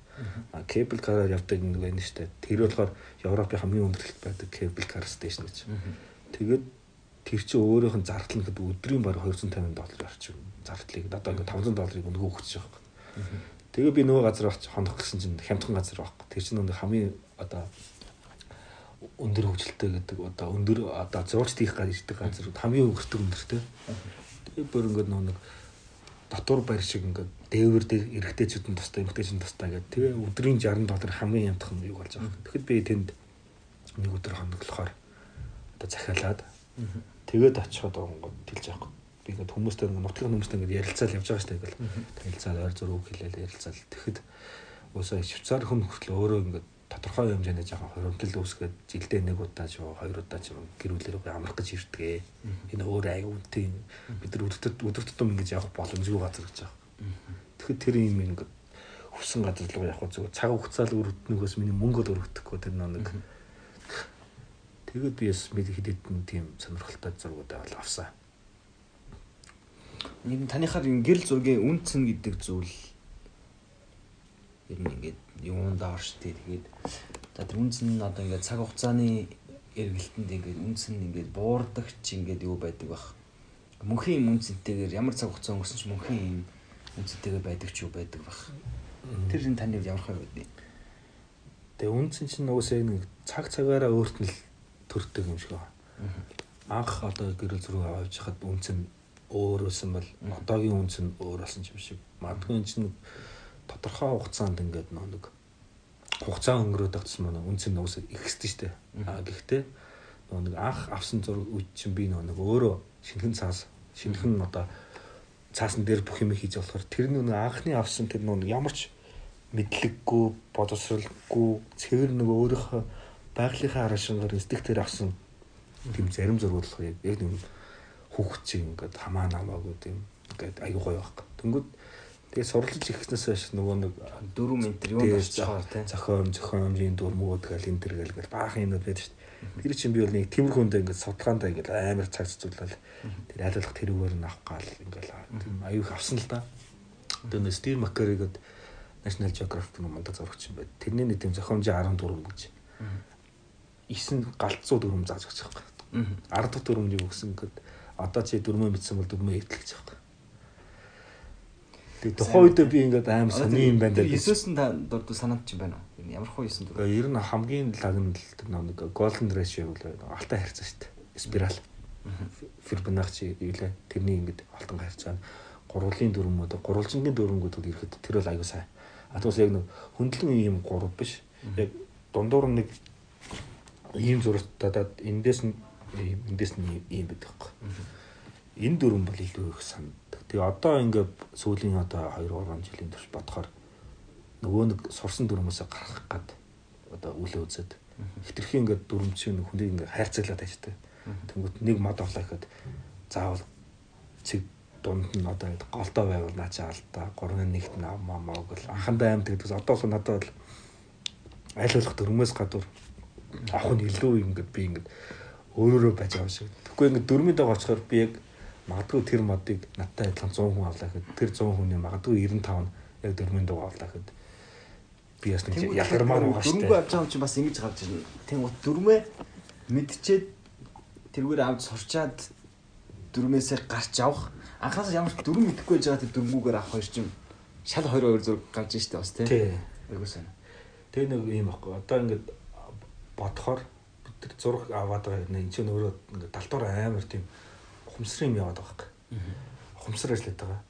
А кебл караар явдаг нэг байна штэ. Тэр болохоор Европын хамгийн өндөрлөлт байдаг кебл кар стейшн гэж. Тэгээд тэр чинь өөрийнх нь зардал нь хэд өдрийн баг 250 доллар орчим зардлыг одоо ингээд 500 долларыг өнгөө өгч байгаа юм. Тэгээ би нөгөө газар очиж хонох гэсэн чинь хямдхан газар байхгүй. Тэр чинь нөгөө хамгийн одоо өндөр хөгжилтэй гэдэг одоо өндөр одоо зурж тийх гад ирдэг газар хамгийн өнгөртөг өндөртэй. Тэгээ бүр ингээд нэг дотор барь шиг ингээд дээвэр дээр эргэжтэйчүүд нь тустай эмгтээчүүд нь тустай гэдэг. Тэгээ өдрийн 60 доллар хамгийн ямтхан юу болж байгаа. Тэгэхэд би тэнд нэг өдөр хоноглохоор одоо захиалаад тэгээд очиход онгод тэлж яахгүй. Би ингээд хүмүүстэй нутгийн хүмүүстэй ингээд ярилцаал явж байгаа шүү дээ. Ингээл танилцаад ойр зураг хэлээл ярилцаал. Тэгэхэд уусаа Швейцар хүн хөрлөө өөрөө ингээд тодорхой хэмжээний жоохон хоримтлал үүсгээд жилдээ нэг удаа ч хоёр удаа ч гэрүүлэрээ амрах гэж ирдгээ. Энэ өөр аяг үнтэй бид нар өдөрт өдөр тутам ингэж явах боломжгүй газар гэж байгаа. Тэгэхэд тэр юм ингээд хүссэн газар руу явах зүгээр цаг хугацаа л өрөвднөгөөс миний мөнгө л өрөвдөхгүй тэр нэг Тэгээд би бас мэд хилэдэн тийм сонирхолтой зургуудаа бол авсан. Нэг нь таныхаар энэ гэрэл зургийн үнцэн гэдэг зүйл ер нь ингээд юунд орш тий тэгээд за тэр үнцэн нь одоо ингээд цаг хугацааны эргэлтэнд ингээд үнцэн ингээд буурдаг чи ингээд юу байдаг бах. Мөнхийн юм үнцэнтэйгээр ямар цаг хугацаа өнгөрсөн ч мөнхийн юм үнцэнтэйгээр байдаг ч юу байдаг бах. Тэр энэ таны ямар хаа байдгийг. Тэгээ үнцэн чинь уусаа нэг цаг цагаараа өөрт нь төрдөг юм шиг байна. Анх одоо гэрэл зураг авч хахад үнцэн өөр байсан бол одоогийн үнцэн өөр болсон юм шиг. Магадгүй энэ чинь тодорхой хугацаанд ингээд нэг хугацаа өнгөрөөд агцсан манай үнцэн уусаа ихсдэж штэ. А гэхдээ нэг анх авсан зураг үе чинь би нэг өөрөө шинхэн цаас шинхэн одоо цаасан дээр бүх юм хийж болохоор тэр нэг анхны авсан тэр нэг ямар ч мэдлэггүй боловсралгүй цэвэр нэг өөрийнхөө байгалийнхаа арашингаар тэр авсан тийм зарим зургууд болохоор яг нэг хүүхд чиг ингээд хамаа намаагүй тийм ингээд аюу гоё байхгүй. Тэнгүүд тэгээ сурлаж ихснээс хойш нөгөө нэг 4 метр юу байгаа тийм зохион зохиомжийн дурмууд гэл энэ төр гэл гэл баахан юмуд байдаг шүү дээ. Тэр чинь би бол нэг тиймэрхүүндээ ингээд судалгаандаа ингээд амар цаг зузуулаад тэр айлуулах тэрүүгээр нь авах гал ингээд тийм аюу их авсан л да. Тэгээ Стив Маккери гэдэг National Geographic нэг мундаг зурагч юм байд. Тэрний нэг тийм зохиомжийн 14 гэж. 9 галцуу дүрм зааж өгч байгаа юм. 10 дахь юу гэсэн гэхэд одоо чи дөрмөө мэдсэн бол дөрмөө итэл гэж байгаа. Тэгээ тухайн үед би ингээд аим сони юм байна даа. 9-өөс нь та дурд санаад чинь байна уу? Ямар хуу 9 дүрм? Ер нь хамгийн лагнал нэг golden ratio бол алтай харьцаа шүү дээ. Спираль. Фибоначчи ивлээ. Тэрний ингээд алтан харьцаа гурвлын дүрмүүд гурвалжингийн дүрмүүд бол ирэхэд тэр бол аюу сайн. А тэгвэл яг нэг хөндлөн ийм гурав биш. Яг дундуур нэг ийм зурагтаад эндээс нь эндээс нь ийм байдаг байхгүй. Энэ дөрвөн бол илүү их санагдав. Тэгээ одоо ингээд сүүлийн одоо 2 3 жилийн турш бодохоор нөгөө нэг сурсан дөрмөөсөө гарах гад одоо үлээ үзээд хитрхийн ингээд дөрөм чинь хүнийг ингээд хайрцаглаад ажилладаг. Тэнгүүт нэг мод авлаа гэхэд заавал цэг дунд нь одоо голдоо байвал наачаа алдаа 3-1-т нь авмаа маа гэл анхандаа аймт гэдэгс одоо бол надад бол аль болох дөрмөөс гадуур авах нь илүү ингээд би ингээд өөрөөрөө байж байгаа шиг. Тэгэхгүй ингээд дөрмийн дэг очихоор би яг магадгүй тэр модыг надтай адилхан 100 хүн авлаа гэхэд тэр 100 хүний магадгүй 95 нь яг дөрмийн дэг авлаа гэхэд би бас нэг ялгармаар байгаа шүү дээ. Дөрмөө авч байгаа юм чи бас ингэж гарч ирнэ. Тэнгуут дөрмөө мэдчихэд тэргээр авч сурчаад дөрмөөсөө гарч авах анхаас ямар ч дөрөв мэдэхгүй байж байгаа тэр дөрмгүүгээр авах хоёр чинь шал 2 2 зураг гарч штэ бас тий. Айгуу сайн. Тэгээ нэг юм аахгүй. Одоо ингээд бодохоор бид нар зураг аваад байгаа нэг чинь өөрөө ингээд талтуур амар тийм ухамсар юм яваад байгаа байхгүй. Ухамсар ажиллаад байгаа.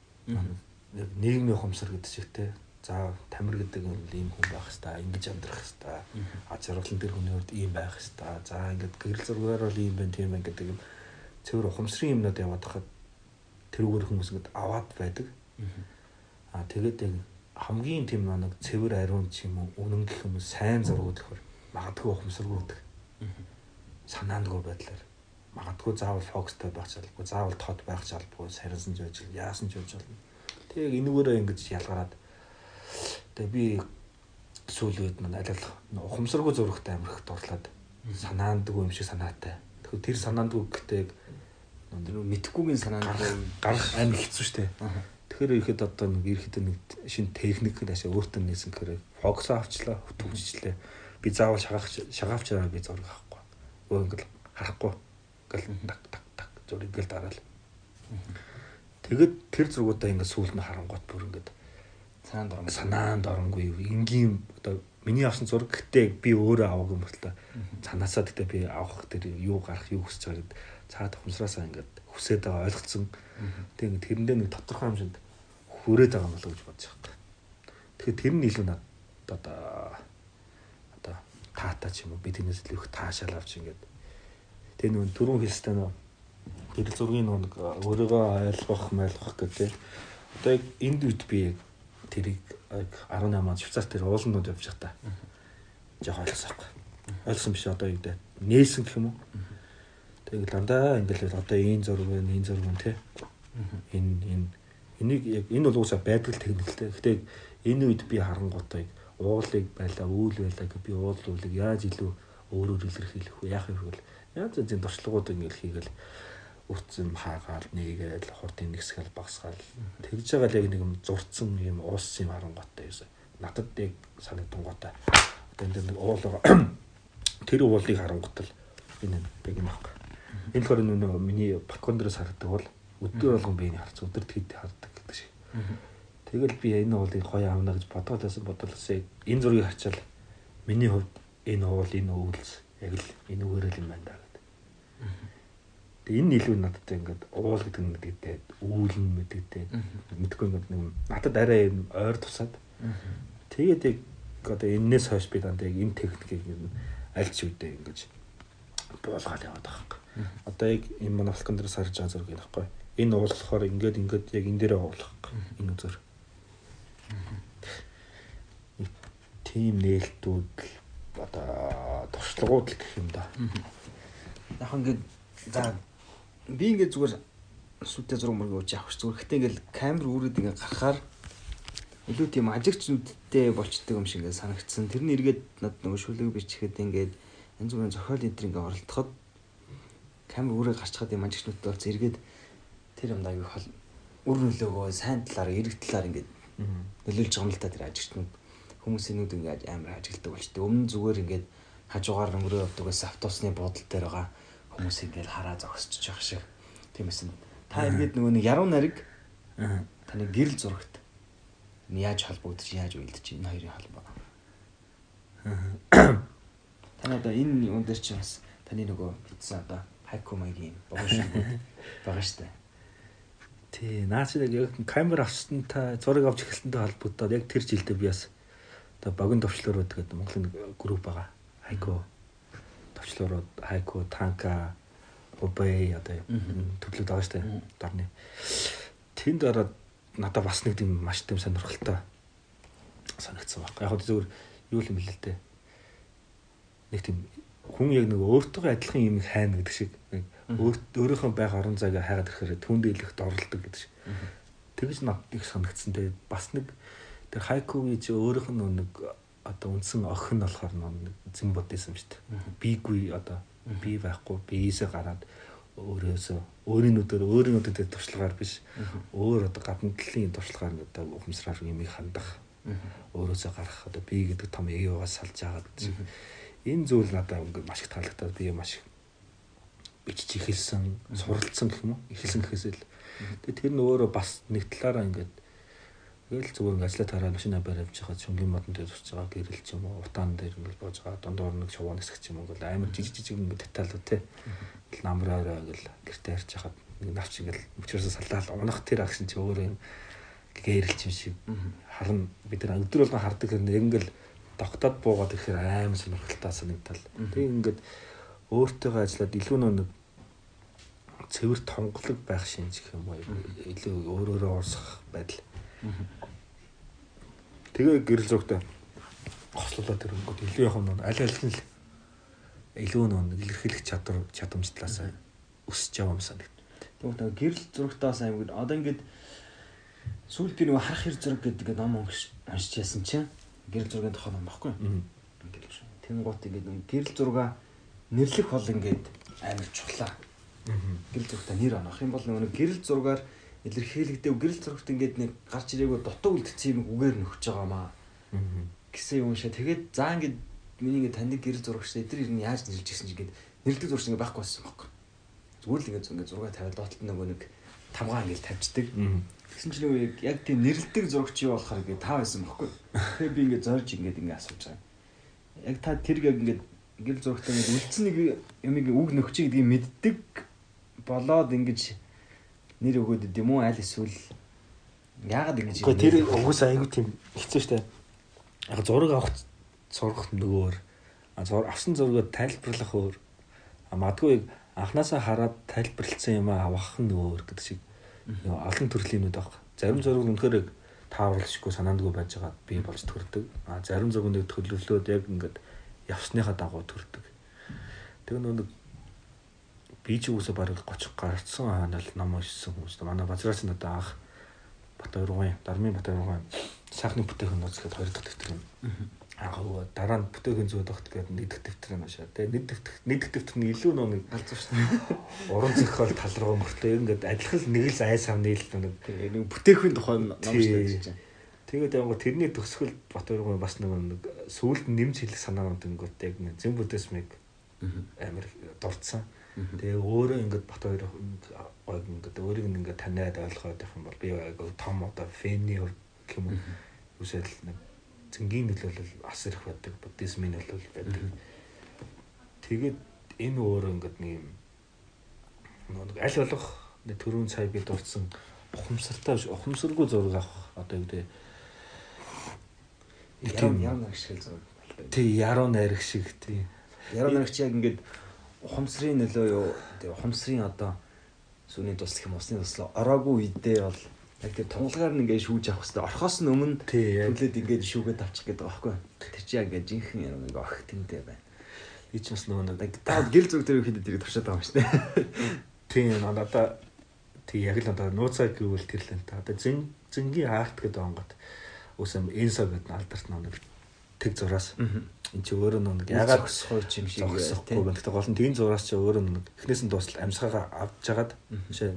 Нийгмийн ухамсар гэдэг чигтэй. За тамир гэдэг ийм хүн байх хэвээр ингэж амьдрах хэвээр. А жаргалан дээр хүний хувьд ийм байх хэвээр. За ингээд гэрэл зургаар бол ийм байна тийм байна гэдэг юм цэвэр ухамсарын юмнууд яваад хахад тэрүүгээр хүмүүс ингээд аваад байдаг. Аа тэгээд яг хамгийн тийм нэг цэвэр ариун ч юм уу үнэн гэх юм уу сайн зургууд гэхээр магадгүй ухамсаргүй байдаг. Санаандгүй байдлаар магадгүй заавал фокустай байх шаардлагагүй заавал тод байх шаардлагагүй сарнсан ч байж яасан ч байж болно. Тэг энэгээрээ ингэж ялгараад тэгээ би сүүл үед маань аль аль ухамсаргүй зурагтай амирх дурлаад санаандгүй юм шиг санаатай. Тэгэхээр тэр санаандгүй гэхдээ тэр мэдхгүйгийн санаандгүй гарах амар хэцүү шттэ. Тэгэхээр ихэд одоо нэг ирэхэд нэг шинэ техник дэшээ өөртөө нээсэн гэхээр фокус авчлаа, хөтөлжлээ. Би заавал шагаах шагаавчаараа би зураг авахгүй. Өө ингээл харахгүй. Ингээл так так так зураг ингээл дараал. Тэгэд тэр зургуудаа ингээд сүүлд нь харангуут бүр ингээд санаанд орно. Санаанд оронгүй юу. Энгийн одоо миний авсан зураг гэхдээ би өөрөө аваагүй юм бол цанаасаа гэхдээ би авах тэр юу гарах юу хүсэж байгаа гэд цаад ухамсараасаа ингээд хүсээд байгаа ойлгоцсон. Тэг ингээд тэрэндээ нэг тодорхой хэмжээнд хүрээд байгаа юм болоо гэж бодож байгаа. Тэгэхээр тэр нь илүү надад одоо одоо таатаа ч юм уу би тэрнээс илүү их таашаал авч ингээд тэг нүүн түрүүн хэлстэй нөө тэр зургийн нэг өөрийгөө ойлгох майлгах гэдэг. Одоо яг энд үед би тэрийг 18 онд Швейцарт тэр ууландууд явж байгаа та. Жохоо ойлгосон биш одоо юу гэдэг нээсэн гэх юм уу? Тэгэл дандаа ингээл одоо энэ зураг байна, энэ зураг байна те. Энэ энэ энийг яг энэ бол уусаа байдал техниктэй. Гэхдээ энэ үед би харангуйтай уулыг байлаа, үүл байлаа гэж би уул уулыг яаж илүү өөрөөр илэрхийлэх вэ? Яах вэ? Яаж зэн туршлагууд ингээл хийгээл үрцэн хаагаал нэгээл хурдын нэгсгэл багсгаал. Тэгж байгаа л яг нэг юм зурцсан юм уус юм харангуйтай юусе. Надад яг санагдан готой одоо энэ нэг уул тэр уулыг харангуйтал энэ яг юм аахгүй. Энэ болохоор нөө миний балкон дээрээс хардаг бол өдөр болгон би энэ харц өдөрт хэд хардаг гэдэг шиг тэгэл би энэ уулыг гоё авна гэж бодоолоос бодоолоос энэ зургийг харчаал миний хувьд энэ уул энэ өвлс яг л энэ үгээрэл юм байна да Тэгээ энэ илүү надад ингээд уул гэдэг нь мэддэгтэй, үүлэн мэддэгтэй. Мэдгүй ингээд нэг надад арай ойр тусаад. Тэгээд яг одоо энээс хойш би дандаа яг энэ техникийг аль ч үедээ ингэж буулгаад яваад байгаа юм. Одоо яг энэ манай балкон дээр сарж байгаа зургийг нөхгүй. Энэ уулболохоор ингээд ингээд яг энэ дээрээ уулах. Энэ үзэр. Тим нээлтүүд одоо туршлагууд л гэх юм да. Яг ингээд за би ингээд зүгээр сүтээ зураг мөргөө ууж авах зүгээр. Гэтэ ингээд камер үрээд ингээд гарахаар илүү тийм ажигчнүүдтэй болчдөг юм шиг ингээд санагдсан. Тэрний эргээд над нөгөө шүлэг бичихэд ингээд янз бүрийн зохиол энэ ингээд оролдоход камер үрээ гарчхад юм ажигчнүүдтэй болц эргээд тэр юм аягүй хол үр нөлөөгөө сайн талаар эрэг талаар ингээд нөлөөлж байгаа юм л та тэр ажигчнууд хүмүүсийн нүд ингээд амар ажигладаг болчдөг. Өмнө зүгээр ингээд хажуугаар өнгөрөө явдаг ус автобусны буудлын дээр байгаа хүмүүс ингээл хараа зогсчих жоох шиг. Тиймээс та эргээд нөгөө нэг яруу нариг таны гэрэл зурагт яаж холбогдож яаж уйлдэж энэ хоёрын холбоо. Таны одоо энэ юм дээр чи бас таны нөгөө бичсэн одоо хайку маягийн богошгууд байгаа штэ. Тий, наач яг камер авсан та зураг авч эхэлсэнтэй холбогдоод яг тэр жилдээ би бас одоо богино төвчлөрүүд гэдэг Монголын групп байгаа. Хайку төвчлөрүүд хайку танка Обэй одоо төрлөд байгаа штэ дорны. Тэнд ороод надад бас нэг тийм маш тийм сонирхолтой санагдсан баг. Яг зөвөр юу юм бэл л дээ. Нэг тийм хүн яг нэг өөртөө адилхан юм хайна гэдэг шиг өөрийнхөө байх орон зайг хайгаад ирэхээр түнд илэхт оролдог гэдэг шиг. Тэгэж надад их санагдсан. Тэгээд бас нэг тэр хайкугийн чи өөрийнх нь нэг одоо үндсэн охин болохоор нэг зэн бодсон юм шүү дээ. Бигүй одоо би байхгүй биесээ гараад өөрөөсөө өөрийн нүдээр өөрийн нүдэд туршлагаар биш. Өөр одоо гадна талын туршлагаар одоо ухамсараар юмыг хандах. Өөрөөсөө гарах одоо би гэдэг том эгоогоос салж байгаа гэдэг энэ зүйл надад ингээд маш их таалагдаад би маш их бичиж эхэлсэн суралцсан гэх юм уу? Эхэлсэн гэхээс л тэгээ тэр нь өөрөө бас нэг талаараа ингээд Тэгэл зүгээр ингээ ажиллаа тараа машина барь авч байгаа шүнгийн модон дээр тусч байгаа гэрэл ч юм уу утаан дээр ингээ боож байгаа дундуур нэг шувуу нисэх ч юм уу гэл амар жижиг жижиг ингээ деталууд те намраараа гэл гэртээ харж хахад нэг навч ингээл мөчөөсөө салдаал унах тэр агшин чи өөрөө юм. Гээрэлч юм шиг харна. Бид нар өдөр болгон хардаг хэрэг ингээл тогтоод буугаад ирэхээр амар сонирхолтой санагдал. Тэг ингээд өөртөөгөө ажиллаад илүү нэг цэвэр тонголог байх шинж гэх юм уу илүү өөрөөрөө уурсах байдал Тэгээ гэрэл зургтай хослуулаад ирэнгүүт илүү яг нь аль аль нь л илүү нэг илэрхийлэх чадвар чадамж талаас өсөж яваа юм санагд. Тэгвэл гэрэл зургтаас аймаг одоо ингээд сүүлд би нэг харах хэр зураг гэдэг ном уншиж яасан чинь гэрэл зургийн тухай ном баггүй. Тэнгуут ингээд гэрэл зурга нэрлэх бол ингээд амар чухлаа. Гэрэл зургтаа нэр онох юм бол нэг гэрэл зургаар илэрхийлэгдээ гэрэл зурагт ингээд нэг гарч ирээгүй дутуу үлдсэн юм үгээр нөхөж байгаамаа гэсэн юм шиг тэгээд заа ингээд миний ингээд таньдаг гэрэл зурагч эдгээр ер нь яаж нэрлж гисэн чинь ингээд нэрлдэг зурагч ингээд байхгүй байсан байхгүй. Зүгээр л ингээд ингээд зураг тавиад доотолт нөгөө нэг тамгаа ингээд тавьждаг тэгсэн чинь нөгөө яг тийм нэрлдэг зурагч юу болохоор ингээд таа байсан байхгүй. Тэгээд би ингээд зорж ингээд ингээд асууж байгаа. Яг та тэр яг ингээд гэрэл зурагтай ингээд үлдсэн нэг юмыг үг нөхчих гэдгийг мэддэг болоод ингээд нэр өгөөд идэм үү аль эсвэл яагаад ингэж юм бэ? Тэр угсаа айгу тийм хэцүү штэ. Яг зураг авах сургах нөгөөр авсан зургийг тайлбарлах өөр а магадгүй анханасаа хараад тайлбарлсан юм авах нь өөр гэдэг шиг олон төрлийн юмуд баг. Зарим зураг үнэхээр тааруулшгүй санаандгүй байж байгаа би болж төрдөг. А зарим зургуудыг төлөвлөөд яг ингээд явсныхаа дагуу төрдөг. Тэр нэг би ч үгүйсээ бараг 30 гарцсан ханал ном уншсан хүмүүс. Манай базраас нь одоо анх Батөргын, Дармын Батөргын сайхны бүтээгдэхүүн нууцлаад хоёр дахь дэвтэр юм. Аа дараа нь бүтээгдэхүүн зүйд огт гэдэг нэг дахь дэвтэр нь уншаа. Тэгээ нэг дахь нэг дахь дэвтэр нь илүү нөө нэг галзуу шүү дээ. Уран зохиол тал руу мөртөө ингээд адилхан нэг л ай сав нийлдэг нэг нэг бүтээгдэхүүн тухай ном шүү дээ. Тэгээд яг тэрний төгсгөл Батөргын бас нэг сүүлд нэмж хэлэх санаанууд ингээд яг зэн бүтэсмэг амар дурдсан. Тэгээ өөрөө ингээд бат хоёр гой ингээд өөрийг нь ингээд таниад ойлгоод явах юм бол би айгу том одоо фэний юм үсэл нэг зингийн нөлөөлөл ас ирэх байдаг буддизмын нөлөөлөл байдаг. Тэгээд энэ өөрөө ингээд нэг юм нэг аль болох төрүүн цай би дурдсан ухамсартай ухамсаргүй зураг авах одоо юу гэдэг яруу яруу нариг шиг зураг. Тий яруу нариг шиг тий. Яруу наригч яг ингээд ухамсарын нөлөө юу тэр ухамсарын одоо сүний туслах юм усны туслаа ороогүй үедээ бол яг тэр тунгалгаар нь ингээд шүүж авах хэрэгтэй. Орхоос нь өмнө төлөөд ингээд шүүгээд авчих гэдэг байхгүй. Тэр чинь яг ингээд жинхэнэ юм нэг ох тэнтэй байна. Би ч бас нөгөө нэг таад гэл зүг дээр ихэд тэрийг туршаад байгаа юм шүү дээ. Тийм надаа тий яг л одоо нууцаа гэвэл тэр л энэ та. Одоо зэн зэнгийн арт гэдэг онгот үсэм энсо гэдэг алдарт нэг тэг зураас эн чи өөрөө нэг ягаад зогсохгүй юм шиг зогсохгүй байна. Гэтэ гол нь тийм зураас чи өөрөө нэг эхнээс нь дуустал амьсгаагаа авч жагаад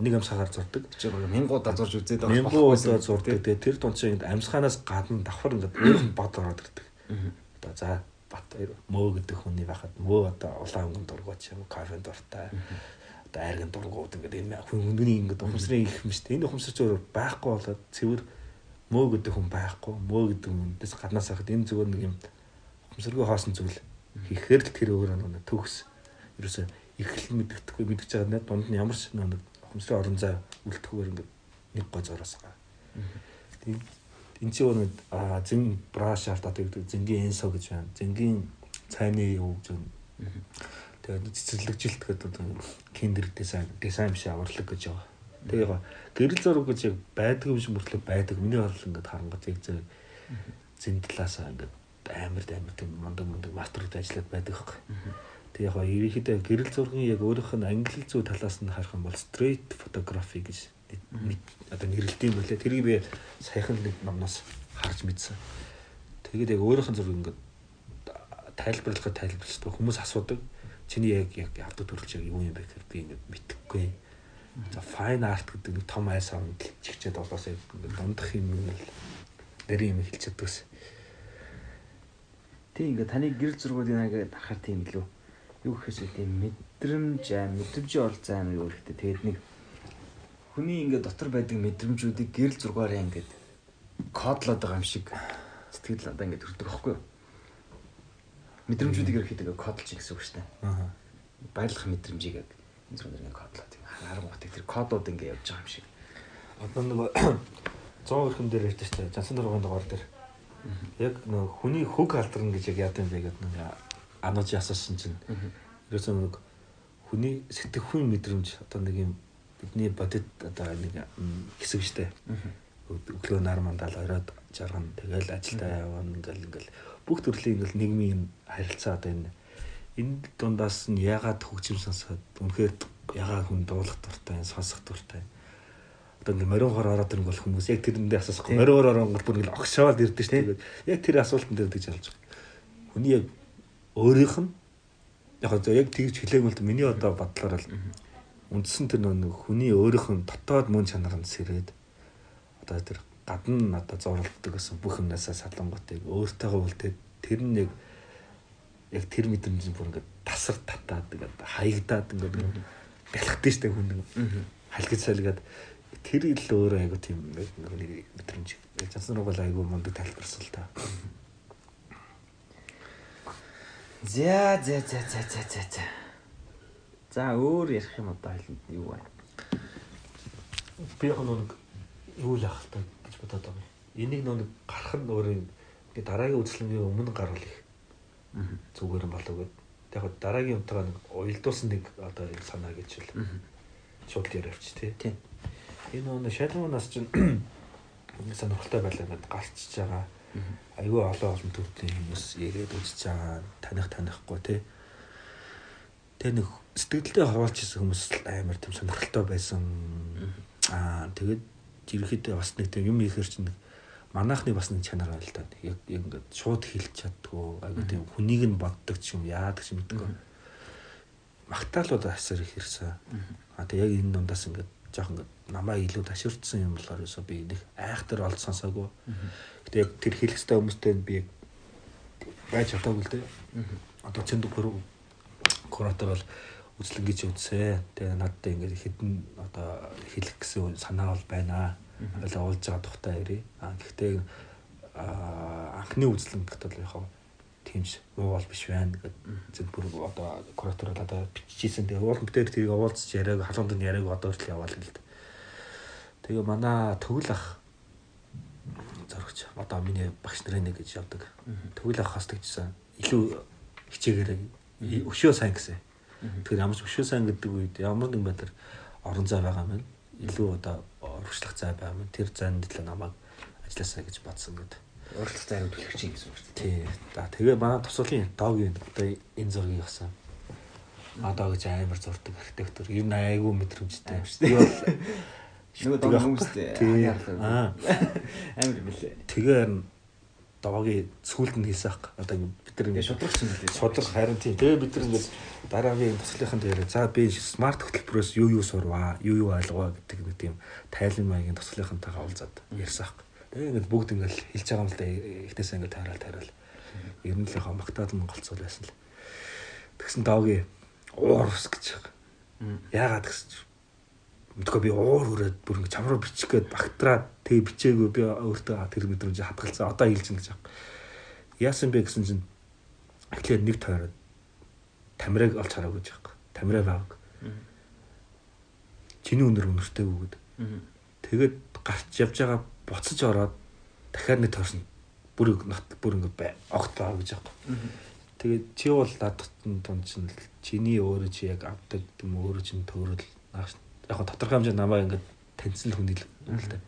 нэг амьсгаагаар зурдаг. Чи мянгуудаа зурж үзээд байгаа. Мянгуудаа зурдаг. Тэгээ тэр тун чи амьсгаанаас гадна давхар ингээд өөрөөр бод ороод ирдэг. Одоо за бат мөө гэдэг хүний байхад мөө одоо улаан өнгөнд дургуйч юм кафенд дуртай. Одоо айргын дургууд ингээд энэ хүн хүний ингээд ухамсарын их юм шүү дээ. Энэ ухамсар зөв байхгүй болоод цэвэр мөө гэдэг хүн байхгүй. Мөө гэдэг хүнээс гаднаас хахад энэ зүгээр нэг юм ухамсаргүй хоосон зүйл хийхээр л тэр өөрөө нэг төгс ерөөсөө эхлэл мэддэхгүй мэдгэж байгаа нэ дунд нь ямар ч нэг ухамсарын орон зай үлдэхгүйгээр ингээд нэг гой зураас байгаа. Тийм энэ чи өөрөө а зэн браш арт одоо гэдэг зэнгийн энсо гэж байна. Зэнгийн цайны юу гэж байна. Тэгээд цэцэрлэгжилт гэдэг киндер дизайн дизайн биш авралаг гэж байгаа. Тэгээ яг гэрэл зураг гэж яг байдаг юм шиг мөртлөө байдаг. Миний бодлол ингээд харангуй зэрэг зэрэг зэн талаас ингээд амар амар тийм мундаг мундаг мастерд ажиллаад байдаг хэрэг. Тэг яг ерөнхийдөө гэрэл зургийн яг өөрийнх нь англи зүй талаас нь харах юм бол street photography гэж одоо нэрлэдэг юм болээ. Тэрийг би саяхан нэг номноос харж мэдсэн. Тэгээд яг өөрийнх нь зураг ингээд тайлбарлахад тайлбарлахгүй хүмүүс асуудаг. Чиний яг яг авдаг төрөлч яг юу юм бэ гэхээр би ингээд мэдэхгүй За fine art гэдэг нэг том айс аванд чигчээд болоосоо дундах юм л нэрийн юм хэлчихдэг ус. Тийм ингээ таны гэр зургуудын аяга харахаар тийм лөө. Юу гэхээс тийм мэдрэмж аа мэдрэмжийн оролцоо амар юу ихтэй. Тэгээд нэг хүний ингээ дотор байдаг мэдрэмжүүдийг гэрэл зургаараа ингээд кодлоод байгаа юм шиг сэтгэл надаа ингээд төрдөг аахгүй юу? Мэдрэмжүүдийг ирэхэд ингээд кодлж гэсэн үг шүү дээ. Аа. Баярлах мэдрэмжийг энэ зүйл ингээд кодлоод юм. Харангуйтай тэр кодууд ингээд явж байгаа юм шиг. Одоо нэг 100 өрхөн дээр ярьдэн шүү дээ. Жансан дургын дугаар дээр. Яг нөө хүний хөг алдарна гэж яг яадаг юм бэ гэдэг нэг анууж асуусан чинь. Ерөөсөө нэг хүний сэтгэхүйн мэдрэмж одоо нэг юм бидний бодит одоо нэг хэсэг штэ. Өглөө нар мандал ороод жаргана. Тэгэл ажилдаа явна ингээл ингээл бүх төрлийн ингээл нийгмийн харилцаа одоо энэ энэ дундаас нь ягаад хөгжим сонсоод үнэхээр ягаад хүн дуулах дуртай, сонсох дуртай. Одоо ингээл морин хор ороод ирэх бол хүмүүс яг тэрэндээ асуухгүй. Морин хор оронгод бүр ингээл огшоол ирдэ штэ. Тэгээд яг тэр асуултан дээр гэж ялж байгаа. Хүний яг өөрийнх нь яг хөө яг тэгж хэлээгмэл тэ миний одоо бодлоор л үндсэн тэр нэг хүний өөрийнх нь дотоод мөн чанар нь сэрээд одоо тэр гадна одоо зуралддаг гэсэн бүх юмнасаа салангуутыг өөртөөгөө үлдээд тэр нь яг яг тэр мэдрэмж бүр ингээд тасар татаад ингээд хаягдаад ингээд бэлхдэг штэ хүн нэг халгиж салгаад тэр ил өөрөө айгу тийм нэг нэг мэдрэмж жансан руу бол айгу мундаг тайлбарсан л та. За за за за за за за. За өөр ярих юм одоо хэлэнд юу вэ? Би яг нэг юу л ах та гэж бодоод байгаа юм. Энийг нэг гарах нь өөрөө ингээ дараагийн үзлэнгийн өмнө гаргал их зүгээр юм болов гэд. Хаа дараагийн юмтайгаа нэг уялдуулсан нэг одоо юм санаа гэж л шууд яриавч тий. Энэ нэг шалгуунаас чинь сонирхолтой байлаа ингээд гарчиж байгаа. Айгүй олон олон төрлийн хүмүүс яриад үзэж байгаа. Таних танихгүй тий. Тэгээ нэг сэтгэлдээ хаваалж исэн хүмүүс амар тийм сонирхолтой байсан. Аа тэгээд ерөөхдөө бас нэг тийм юм ихээр чинь манайхны бас нэг чанар байл та. Яг ингээд шууд хэлж чаддгүй. Айгүй тийм хүнийг нь боддог ч юм яадаг ч гэдэггүй. Магтаалууд асар их ирсэн. Аа тэг яг энэ дундаас ингээд жоох ингээд намаа илүү таширдсан юм болохоор ерөөсөө би нэг айхтар олд сонсоогүй. Гэтэ яг тэр хэлэх хэвээр хүмүүстэй би байж чадаагүй л дээ. Одоо цэнд куратор бол үзлэн гэж үзсэн. Тэгээ надад ингээд хідэн одоо хэлэх гэсэн санаа бол байна. Ингээл уулж байгаа тухтай ярий. А гэхдээ анхны үзлэн гэхэд бол яг тиймс уу бол биш байна гэдэг зөв бүр одоо куратор одоо бичижсэн. Тэгээ уулын битэр тэрийг уулзч яриаг халуунд нь яриаг одоо хүртэл яваал гэл. Тэгээ манай төгөл ах зоргч одоо миний багш нарын нэг гэж явдаг. Төгөл ах хастагчсан. Илүү хичээгээрээ өшөө сайн гэсэн. Тэгэхээр ямар ч өшөө сайн гэдэг үед ямар нэгэн байдлаар орон зай байгаа юм. Илүү одоо урагшлах зай байгаа юм. Тэр зайд л намайг ажилласаа гэж бодсон гэдэг. Уралдах зайг төлөвч юм гэсэн үг шүү дээ. Тий. За тэгээ манай тусгалын доогийн одоо энэ зургийг авсан. Одоо гэж амар зурдаг архитектор. Ер нь айгүй мэдрэмжтэй Аим шүү дээ. Нөгөө доо хүмүүстэй. Аа. Амар юм лээ. Тэгээ доогийн сүүлд нь хийсэн ах. Одоо ингэ бид нар ингэ шудрагч юм лээ. судрах харин тийм. Тэгээ бид нар ингэ дараагийн тусгалынхан дээр за би смарт хөтөлбөрөөс юу юу сурваа, юу юу ойлгоо гэдэг нэг тийм тайлан маягийн тусгалынхантайгаа уулзаад ярьсан ах. Тэгээ ингэ бүгд ингэ хэлж байгаа юм л да ихнээсээ ингэ тайраал тайраал. Ер нь л яг магтаал монголцуул байсан л. Тэгсэн доогийн уур ус гэж. Яагаад гэсэн Мэдгүй би уур хүрээд бүр ингэ чамруу бичих гээд багтраад тэгээ бичээгүй би өөртөө тэр мэдрэмж хадгалсан. Одоо хэлж гин гэж аах. Яасан бэ гэсэн чинь эхлээд нэг тойроод тамираг олж хараагүй гэж аах. Тамираа байг. Чиний өнөр өнөртэй өгөөд. Тэгээд гарч явж байгаа буцаж ороод дахиад нэг тойрсон. Бүр нот бүр ингэ бай. Огт байгаа гэж аах. Тэгээд чи бол надад тунд чинь чиний өөрөө чи яг авдаг юм өөрөө чинь төөрөл нааш яг тодорхой хэмжээнд намайг ингээд таньсан л хүний л юм л та.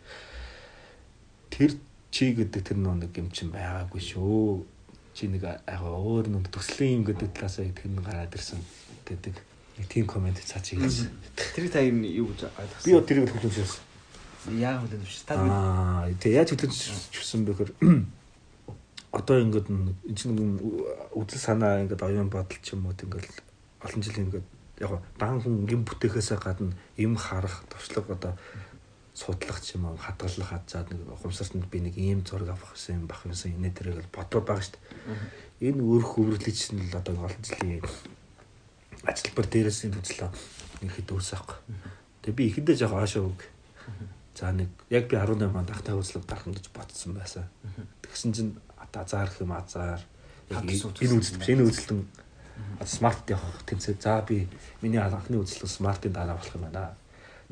Тэр чи гэдэг тэр нэг юм чинь байгаагүй шүү. Чи нэг яг өөр нэг төслийн юм гэдэг талаасаа тэр нэг гараад ирсэн гэдэг нэг тийм комент цааш хийсэн. Тэр та юм юу гэж ойлгосон? Би тэрийг хөдөлгөөнсөн. яа хөдөлж шүү. Та Аа тэг яаж хөдөлгөөнсөн бэ гэхээр одоо ингээд энэ чинь үзэл санаа ингээд оюун бодол ч юм уу ингээд олон жилийн ингээд яг дан хүн юм бүтээхээс гадна юм харах туршлага одоо судлах ч юм уу хадгалах хадзаад нэг ухамсартанд би нэг ийм зураг авах гэсэн юм бах юмсан инээ тэрэг л бодоод байгаа шүү дээ. Энэ өөрх хөврлөж чинь л одоо олон жилийн ажилбар дээрээс энэ үзлээ нэг хэд үүсэх. Тэгээ би ихэндээ жоох аашаа үг. За нэг яг би 18 онд ахтай үзлэг гарах гэж бодсон байсан. Тэгсэн чинь азар гэх юм азар энэ үзэлт энэ үзэлтэн смарт явах тэнцээ. За би миний анхны үзэлт смартын дараа болох юм байна.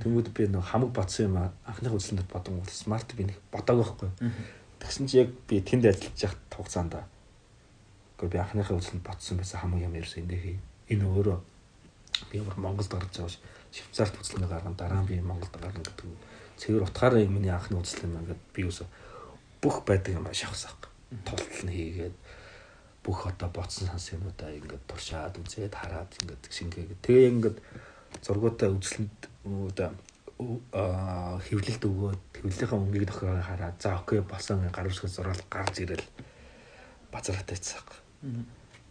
Тэнгүүд би нэг хамаг бодсон юм анхны үзэлтэнд бодсон бол смарт би нэг бодоагүй байхгүй. Тэгсэн чи яг би тэнд ажиллаж явах хугацаанд Гэхдээ би анхныхаа үзэлтэнд бодсон байсан хамаг юм ярьсан энэ хий. Энэ өөрөө би ямар Монголд гарч ш. Швейцарт үзлэмээ гарган дараа нь би Монголд гарна гэдэг нь цэвэр утгаараа миний анхны үзлэм ингээд би юусо бүх байдаг юм шавхсаах. Тултал нь хийгээд бүх одоо бодсон санс юмудаа ингээд туршаад үзээд хараад ингээд шингээгээд тэгээ ингээд зургуудаа үзлэнд одоо хэвлэлд өгөөд хэвлэлийнхаа өнгийг тохиогоо хараад за окей болсон гар үсгээс зураал гарч ирэл базараатай цаах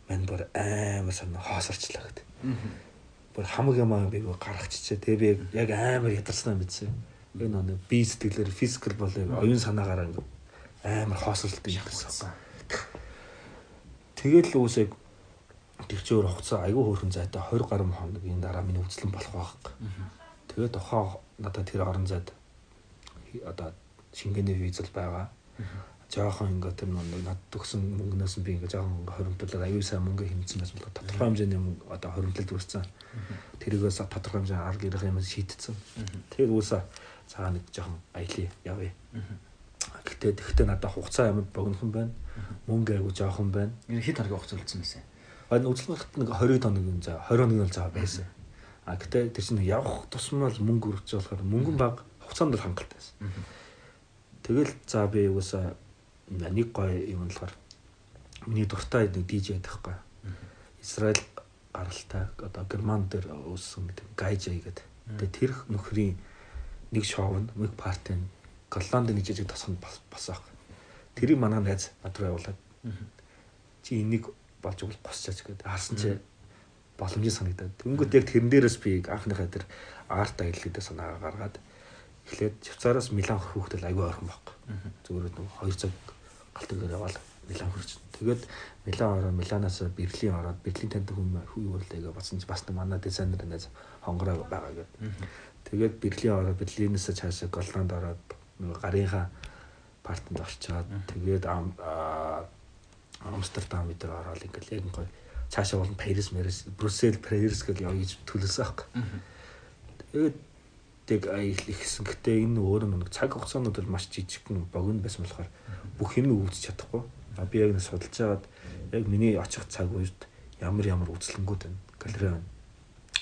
мань бүр амар санаа хоосорчлаа гэдэг. Бүр хамаг юм аа би гаргаччихээ. Тэгээ би яг амар ядарсан юм бидсэн. Энэ нэг би сэтгэлээр физикал болоо оюун санаагаараа амар хоосорлт юм. Тэгэл үсэг тэгчээр хугацаа айгүй хөөрхөн зайтай 20 гаруй хоногийн дараа миний үзлэн болох байхгүй. Тэгээд тухайн надад тэр орон зайд одоо шингээний визэл байгаа жоохон ингээд тэр нэг над төгсөн мөнгнөөс би ингээд жоохон хоримтлаад аюу сайн мөнгө хэмжсэн байсан бол тодорхой хэмжээний мөнгө одоо хоримтлалд үрсэн. Тэрийгээс тодорхой хэмжээний арга ирэх юм шийдсэн. Тэгээд үсээ цаа нэг жоохон аялье явъя. Гэтэ тэгтээ надад хугацаа амар богинохон байна. Мөнгө аягүй жоохон байна. Энэ хэд хоногийн хугацаа үлдсэн байсан? Аа үзлэгт нэг 20 хоног юм заа 20 хоногийн л заа байсан. А гэтэ тэр чинь явах тусмал мөнгө өргөж болохоор мөнгөн баг хугацаанд л хангалттай байсан. Тэгэл за би юусаа нэг гоё юм болохоор миний дуртай нэг DJ байдаг хгүй. Израиль гаралтай одоо герман дээр үүссэн гэдэг гайжай гэдэг. Тэгээ тэр нөхрийн нэг шоу нэг парти нь Голланд нэг жижиг тосгонд бас аах. Тэрийг манай найз надруу явуулаад чи энийг болж өгөл госчаач гэдэг. Харсан чи боломжтой санагдаад. Тэнгүүт яг тэрэн дээрээс би анхныхаа тэр арт аяллаа санаа гаргаад эхлээд Швейцараас Милан хүүхдэл аягүй ойрхон байхгүй. Зүгээр нэг 2 цаг галтан дээр яваал Милан хурж. Тэгээд Милан ороо Миланаас Берлин ороод Берлин таньдаг хүн хүү юултэйгээ басан ч бас нэг манай дизайнер нэз хонгороо байгаа гэдэг. Тэгээд Берлин ороод Берлинээс цаашаа Голланд ороод нэг гарынхаа партанд орчоод тэгээд Амстердам дээр ороод ингээл яг гоё цаашаа болон Парис, Марис, Брюссел, Парис гэж явъя гэж төлөөсөн аахгүй. Тэгээд тэг ихсэн. Гэтэ энэ өөр нэг цаг хугацаанууд бол маш жижигхэн богино байсан болохоор бүх юм үүдч чадахгүй. А би яг нэг судалж байгаад яг миний очих цаг үед ямар ямар үзлэнгүүд байна. Галерей байна.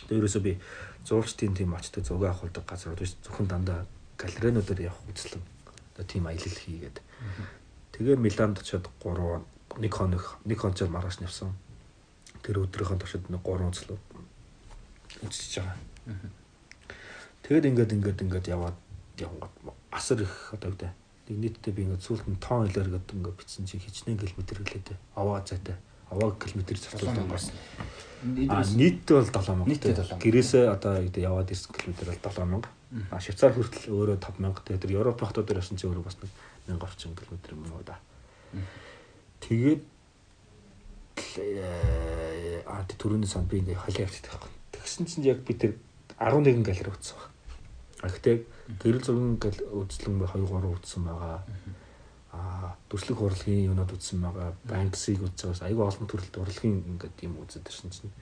Дээрөөсөө би зурагчдын тийм очдог зураг авахдаг газар биш зөвхөн дандаа галерейнуудаар явах үзлэн одоо тийм аялал хийгээд. Тэгээ Миланд очиод 3 нэг хоног нэг хонцоор маргааш навсан. Тэр өдрийнхөө туршид нэг 3 үзлээ үзчихэж байгаа. Тэгэд ингээд ингээд ингээд яваад явгад асар их одоо гэдэг Нэг нийтдээ би ингээд сүүлд нь тоон хэлээр гэдэг ингээд бичсэн чи хичнээн километр гэлээд аваа зайтай. Аваа километр зарцуулсан бас. А нийтдээ бол 7000. Нийтдээ 7000. Гэрээсээ одоо яваад ирсэн километр бол 7000. А Швейцар хүртэл өөрөө 5000. Тэгээд тэр Европ хотод дээр явсан чи өөрөө бас нэг 1000 орчим километр юм уу да. Тэгээд а түрүүний сан би ингээд халиа явчихдаг байхгүй. Тэгсэн чинь яг би тэр 11 галер утсан баг. А гэтээ гэрэл зургийн үзлэн 2 3 үзсэн байгаа. Аа дүрслэг урлагийн юунод үзсэн байгаа. Банксыг үзсэн бас айгүй олон төрөлт урлагийн ингээд юм үзээд ирсэн чинь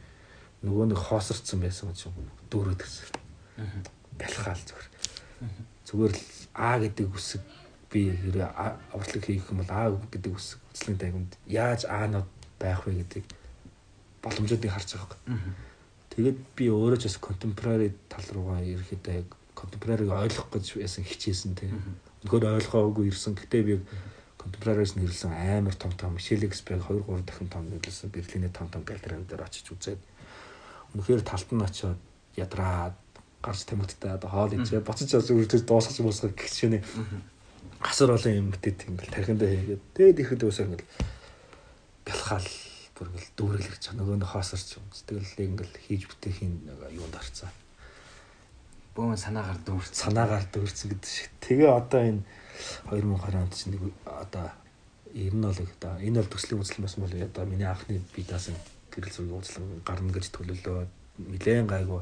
нөгөө нэг хоосорцсон байсан гэж дүүрээд гисэн. Бялхаал зүгээр. Зүгээр л А гэдэг үсэг би хэрэг урлаг хийх юм бол А гэдэг үсэг үзлэгийн тайганд яаж А-нууд байх вэ гэдэг боломжуудыг харж байгаа юм. Тэгээд би өөрөө ч бас contemporary тал руугаа ерөөхдөө яг контемпорариг ойлгох гэж яасан хичээсэн те. Өнөхөр ойлгоогүй ирсэн. Гэтэ би контемпорариас нэрлсэн амар том том Шелексберг 2 3 дахин том нэрлсэн Берлиний том том галерейн дээр очиж үзээд өнөхөр талт нь очиод ядраад гарч тамигдтай одоо хоол ичээ буцаж зүрхтэй дуусгаж мосгох гэх чинь асар олон юм битээ ингээл тархиндаа хийгээд тэгээд ихэд өсөө ингээл бялхаал бүр ингээл ирж байгаа нөгөө хоосорч юм. Тэгэл ингээл хийж бүтэхийн юунд харцаа бөөн санаагаар дүүрсэн. Санаагаар дүүрсэн гэдэг шиг. Тэгээ одоо энэ 2020 онд чинь нэг одоо ер нь бол одоо энэ бол төслийн үзлэн байсан бол одоо миний анхны бидаас гэрэл зургийн үзлэн гарна гэж төлөвлөө. Нилээн гайгүй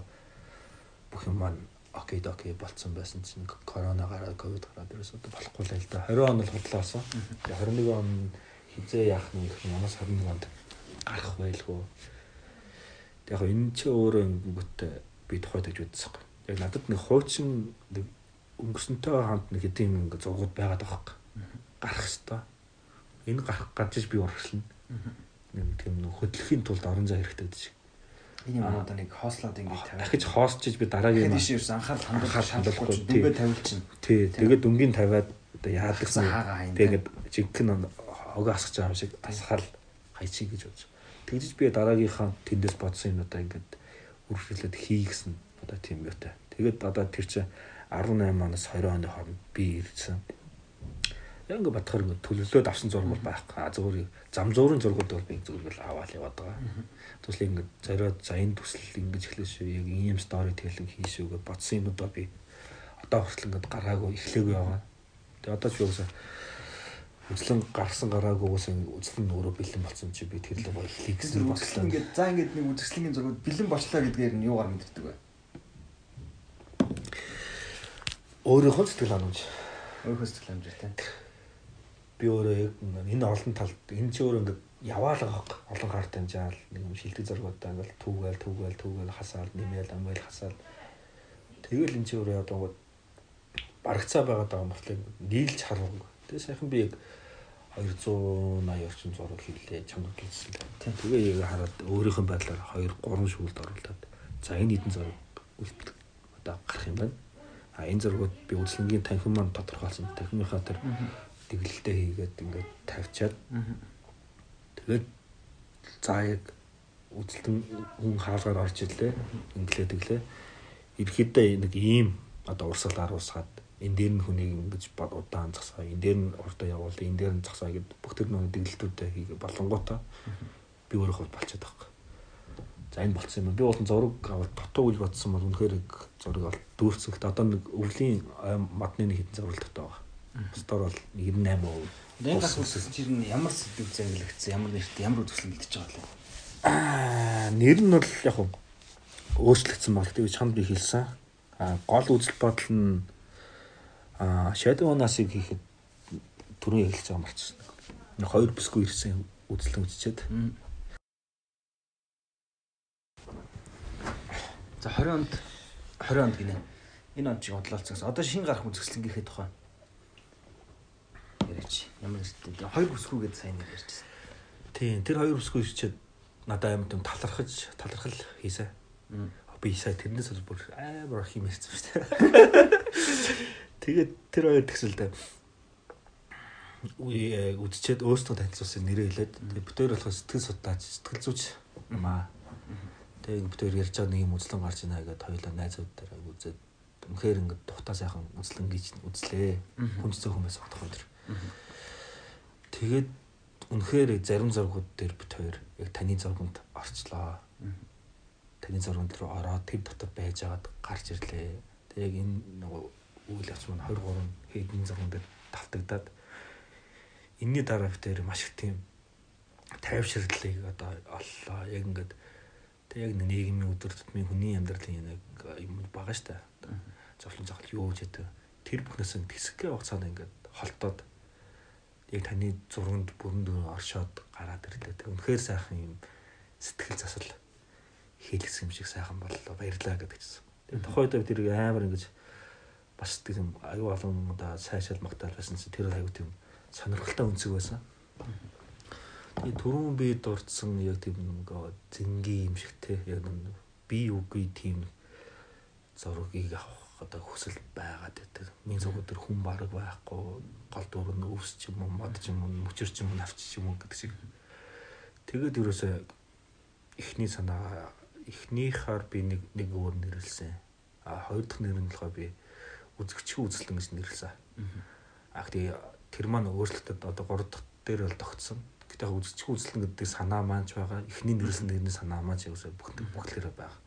бүх юм маань окей окей болцсон байсан чинь корона гараад ковид гараад ерөөсөө болохгүй л да 20 он л худлаасан. Тэгээ 21 он хизээ яах нь их манаас 21 онд гарах байлгүй. Тэгээ яг энэ ч өөрөө ингэвтэй би тухайд гэж үзсэн. Яг надад нэг хуучин нэг өнгөрсөнтэй хамт нэг хэдийн юм ингээ зургууд байгаад байгаа юм. Гарах хэвээр. Энэ гарах гадж би урагшлна. Нэг тийм хөдөлгөхийн тулд орон зай хэрэгтэй гэдэг юм одоо нэг хослоод ингэж тавиад. Дахиж хоосчиж би дараагийн юм. Тийм шүү. Анхаарал хандуулах хандуулахгүй дүнгээ тавилчин. Тий. Тэгээд дүнгийн тавиад одоо яадаг юм. Тэгээд жинхэнэ огоо асгаж байгаа юм шиг асгаал хайчих гэж бодож. Тэгжиж би дараагийнхаа тэндээс бодсон юм одоо ингээд үргэлжлээд хий гэсэн одоо тийм юутай. Тэгээд одоо тэр чинь 18 оноос 20 оны хооронд би ирсэн. Яг ингээд батхаар ингээд төлөвлөөд авсан зураг бол байхгүй. Зүгээр зам зуурын зургууд бол би зүгээр л аваад яваад байгаа. Туслаа ингээд зориод за энэ төсөл ингэж эхлэх шүү. Яг ийм стори тэлэн хийшүү гэж бодсон юмудаа би одоо хүртэл ингээд гараагүй эхлээгүй байгаа. Тэгээ одоо ч юусаа үзлэн гарсан гараагүй уус үзлэн өөрөө бэлэн болсон чи би тэр л хэлий гэсэн бодлоо. Ингээд за ингээд нэг үзэсгэлэнгийн зургууд бэлэн болчлаа гэдгээр нь юугаар мэддэг вэ? өөрийнхөө сэтгэл ханамж. Өөрийнхөө сэтгэл ханамж тийм. Би өөрөө яг энэ олон талд энэ чи өөрөө ингээд яваал байгаа олон гарт амжаал нэг юм шилдэг зургуудаа ингээд түүгээл түүгээл түүгээл хасаал нэмээл амгаал хасаал. Тэгэл энэ чи өөрөө одоо барагцаа байгаа юм болохоор нийлж харав. Тэгээ сайхан би яг 280 орчим зураг хийлээ чамд гэлсэн. Тэгээ яг хараад өөрийнх нь байдлаар 2 3 шүүлд оруулаад. За энэ хэдэн зураг үлдэх одоо гарах юм байна. А энэ зургууд би үзлэнгийн танхим маань тодорхойлсон. Танхимынхаа тэр дэглэлтэй хийгээд ингээд тавьчаад тэгээд за яг үзэлтэн хүн хаалгаар орж ирлээ. Инглээ тэглээ. Ерхэдээ нэг ийм одоо урсгалаар уусгаад энэ дээр нь хүнийг ингэж удаан засгаа энэ дээр нь урдаа явуул энэ дээр нь засгаа гэд бүх тэр нэг дэглэлтүүдээ хийгээ болонготой би өөрөө болчиход байгаа. За энэ болцсон юм. Би бол зураг аваад дутуу гэж бодсон бол үнэхээр зураг бол дүүрцэгт одоо нэг өвлийн модны нэг хитэн зургалтай байгаа. Стор бол 98%. Энэ гас үсэлж ирнэ ямар сэдв зангилагдсан, ямар нэрт, ямар үзэсгэлэн бэлдэж байгаа вэ? Аа, нэр нь бол яг хөө өөрчлөгдсөн баг. Тэгээ чанд би хэлсэн. Аа, гол үзэл бодол нь аа, Shadow Nas-ыг хийхэд түрүү ярилцж байгаа марчсан. Хоёр бисгүй ирсэн үзэлэн үзчихэд. За 20 онд 20 онд гинэ. Энэ он чиг бодлолцсон. Одоо шин гарах үзэсгэлэнгийнхээ тухай яриач. Ямар нэртэй. Хоёр бүсгүй гэдээ сайн ярьжсэн. Тийм, тэр хоёр бүсгүй ирчээд надад амар тийм талархаж, талархал хийсэн. Би сая тэрнээс бол бүр амар ах юм ярьсан шүү дээ. Тэгээд тэр хоёр тэгсэлдэ үдчихэд өөрсдөө танилцуулсан нэрээ хэлээд бүтээр болохоо сэтгэл судлаач, сэтгэл зүйч юм аа Тэгээ ингээд бүтээр ярьж байгаа нэг юм үзлэн гарч ийна гэдэг хоёулаа найзууд дээр үзээд үнэхээр ингээд тухтаа сайхан үзлэн гэж үзлээ. Зөө хүмүүс багтах өдр. Тэгээд үнэхээр зарим зургууд дээр бит хоёр яг таны зурганд орчлоо. Таны зурганд руу ороод тэр дотор байж агаад гарч ирлээ. Тэг яг энэ нөгөө үйл явц маань 23 хэдэн зурган дээр тавтагдаад энэний дараа битээр маш их тийм тайвширлыг одоо оллоо. Яг ингээд Тэг яг нийгмийн өдөр тутмын хүний амьдралын нэг юм байгаа штэ. Зовлон захал юу гэж яддаг. Тэр бүхнээс нь тэсгээ хугацаанд ингээд холтоод яг таны зурганд бүрэн дөрөв оршоод гараад ирлээ. Тэг үнэхээр сайхан юм сэтгэл засал хийлгсэн юм шиг сайхан боллоо. Баярлаа гэдэг чинь. Тэгээ тухайд тэр амар ингэж бас тийм аюу олон удаа сайшаал магтаал байсан чинь тэр аюу тийм сонирхолтой өнцөг байсан. Тэгээ түрүүн би дурдсан яг тийм нэг зингийн юм шиг те яг би үгүй тийм зургийг авах одоо хүсэл байгаад байдаг. Миний зургууд төр хүн бараг байхгүй гол дуур нь өвс ч юм уу мод ч юм уу мөчөр ч юм уу навч ч юм уу гэдэг шиг. Тэгээд ерөөсөө эхний санаа эхнийхаар би нэг нэг өөр нэрлсэн. А хоёр дахь нэр нь болохоор би үзэгчийн үзэлтэн гэж нэрлсэн. А тэгээ тэр маань өөрчлөлтөд одоо гурав дахь дээр бол тогтсон яг үзчих үзлэн гэдэг санаа маань ч байгаа. Эхний нэрсэн нэрний санаа маань ч яг бүх бүхлээрээ байгаа.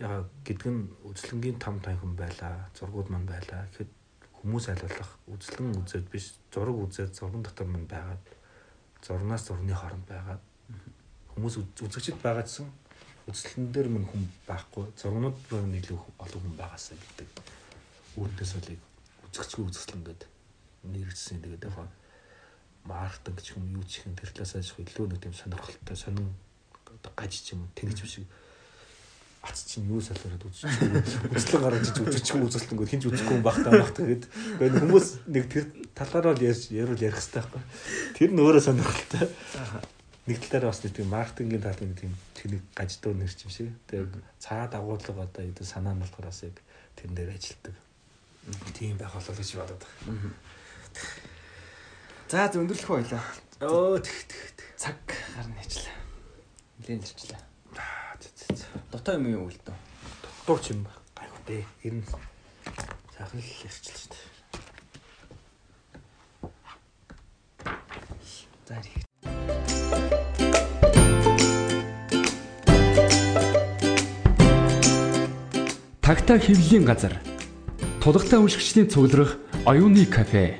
Гэдэг нь үзлэнгийн там танхим байлаа, зургууд маань байлаа. Тэгэхэд хүмүүс айлуулах үзлэн үзээд биш, зураг үзээд зурган дотор маань байгаад зурнаас зурны хооронд байгаад хүмүүс үзэгчд байгаадсан үзэсгэлэн дээр мань хүн байхгүй зургнууд маань илүү олон хүн байгаасаа гэдэг үүнээс болыг үзэгчгүй үзэсгэлэн гэдэг нэрчсэн тэгээд яг маркетинг ч юм юу ч тэр талаас ажих илүү нэг тийм сонирхолтой сонин гаж ч юм тэнгиж биш ац чинь юу салбараад үзчихгүй үзлэн гаргаж иж үзчихгүй үзэлтэнгүүд хинж үзэхгүй юм багтаа багт тэгээд гэхдээ хүмүүс нэг тэр талаараа л ярьж ярил ярих хэрэгтэй байхгүй. Тэр нь өөрөө сонирхолтой. Нэг талаараа бас нэг тийм маркетингийн талын нэг тийм чиний гаждуу нэр чим шиг. Тэгээд цаад агуулга одоо энэ санаа нь болохоор бас яг тэрэн дээр ажилтдаг. Тийм байх болов гэж бодоод байна За өндөрлөх байлаа. Өө тэг тэг Цаг гарна хийчлээ. Нилээн ирчлээ. Дотоо юм юу үлдэн? Дутуур ч юм ба. Гайхуу дээ. Ер нь сайхан л ярьчихлаа шүү дээ. За ирэх. Тагта хэвлэлийн газар. Тулгатай уншигчдийн цугларах оюуны кафе.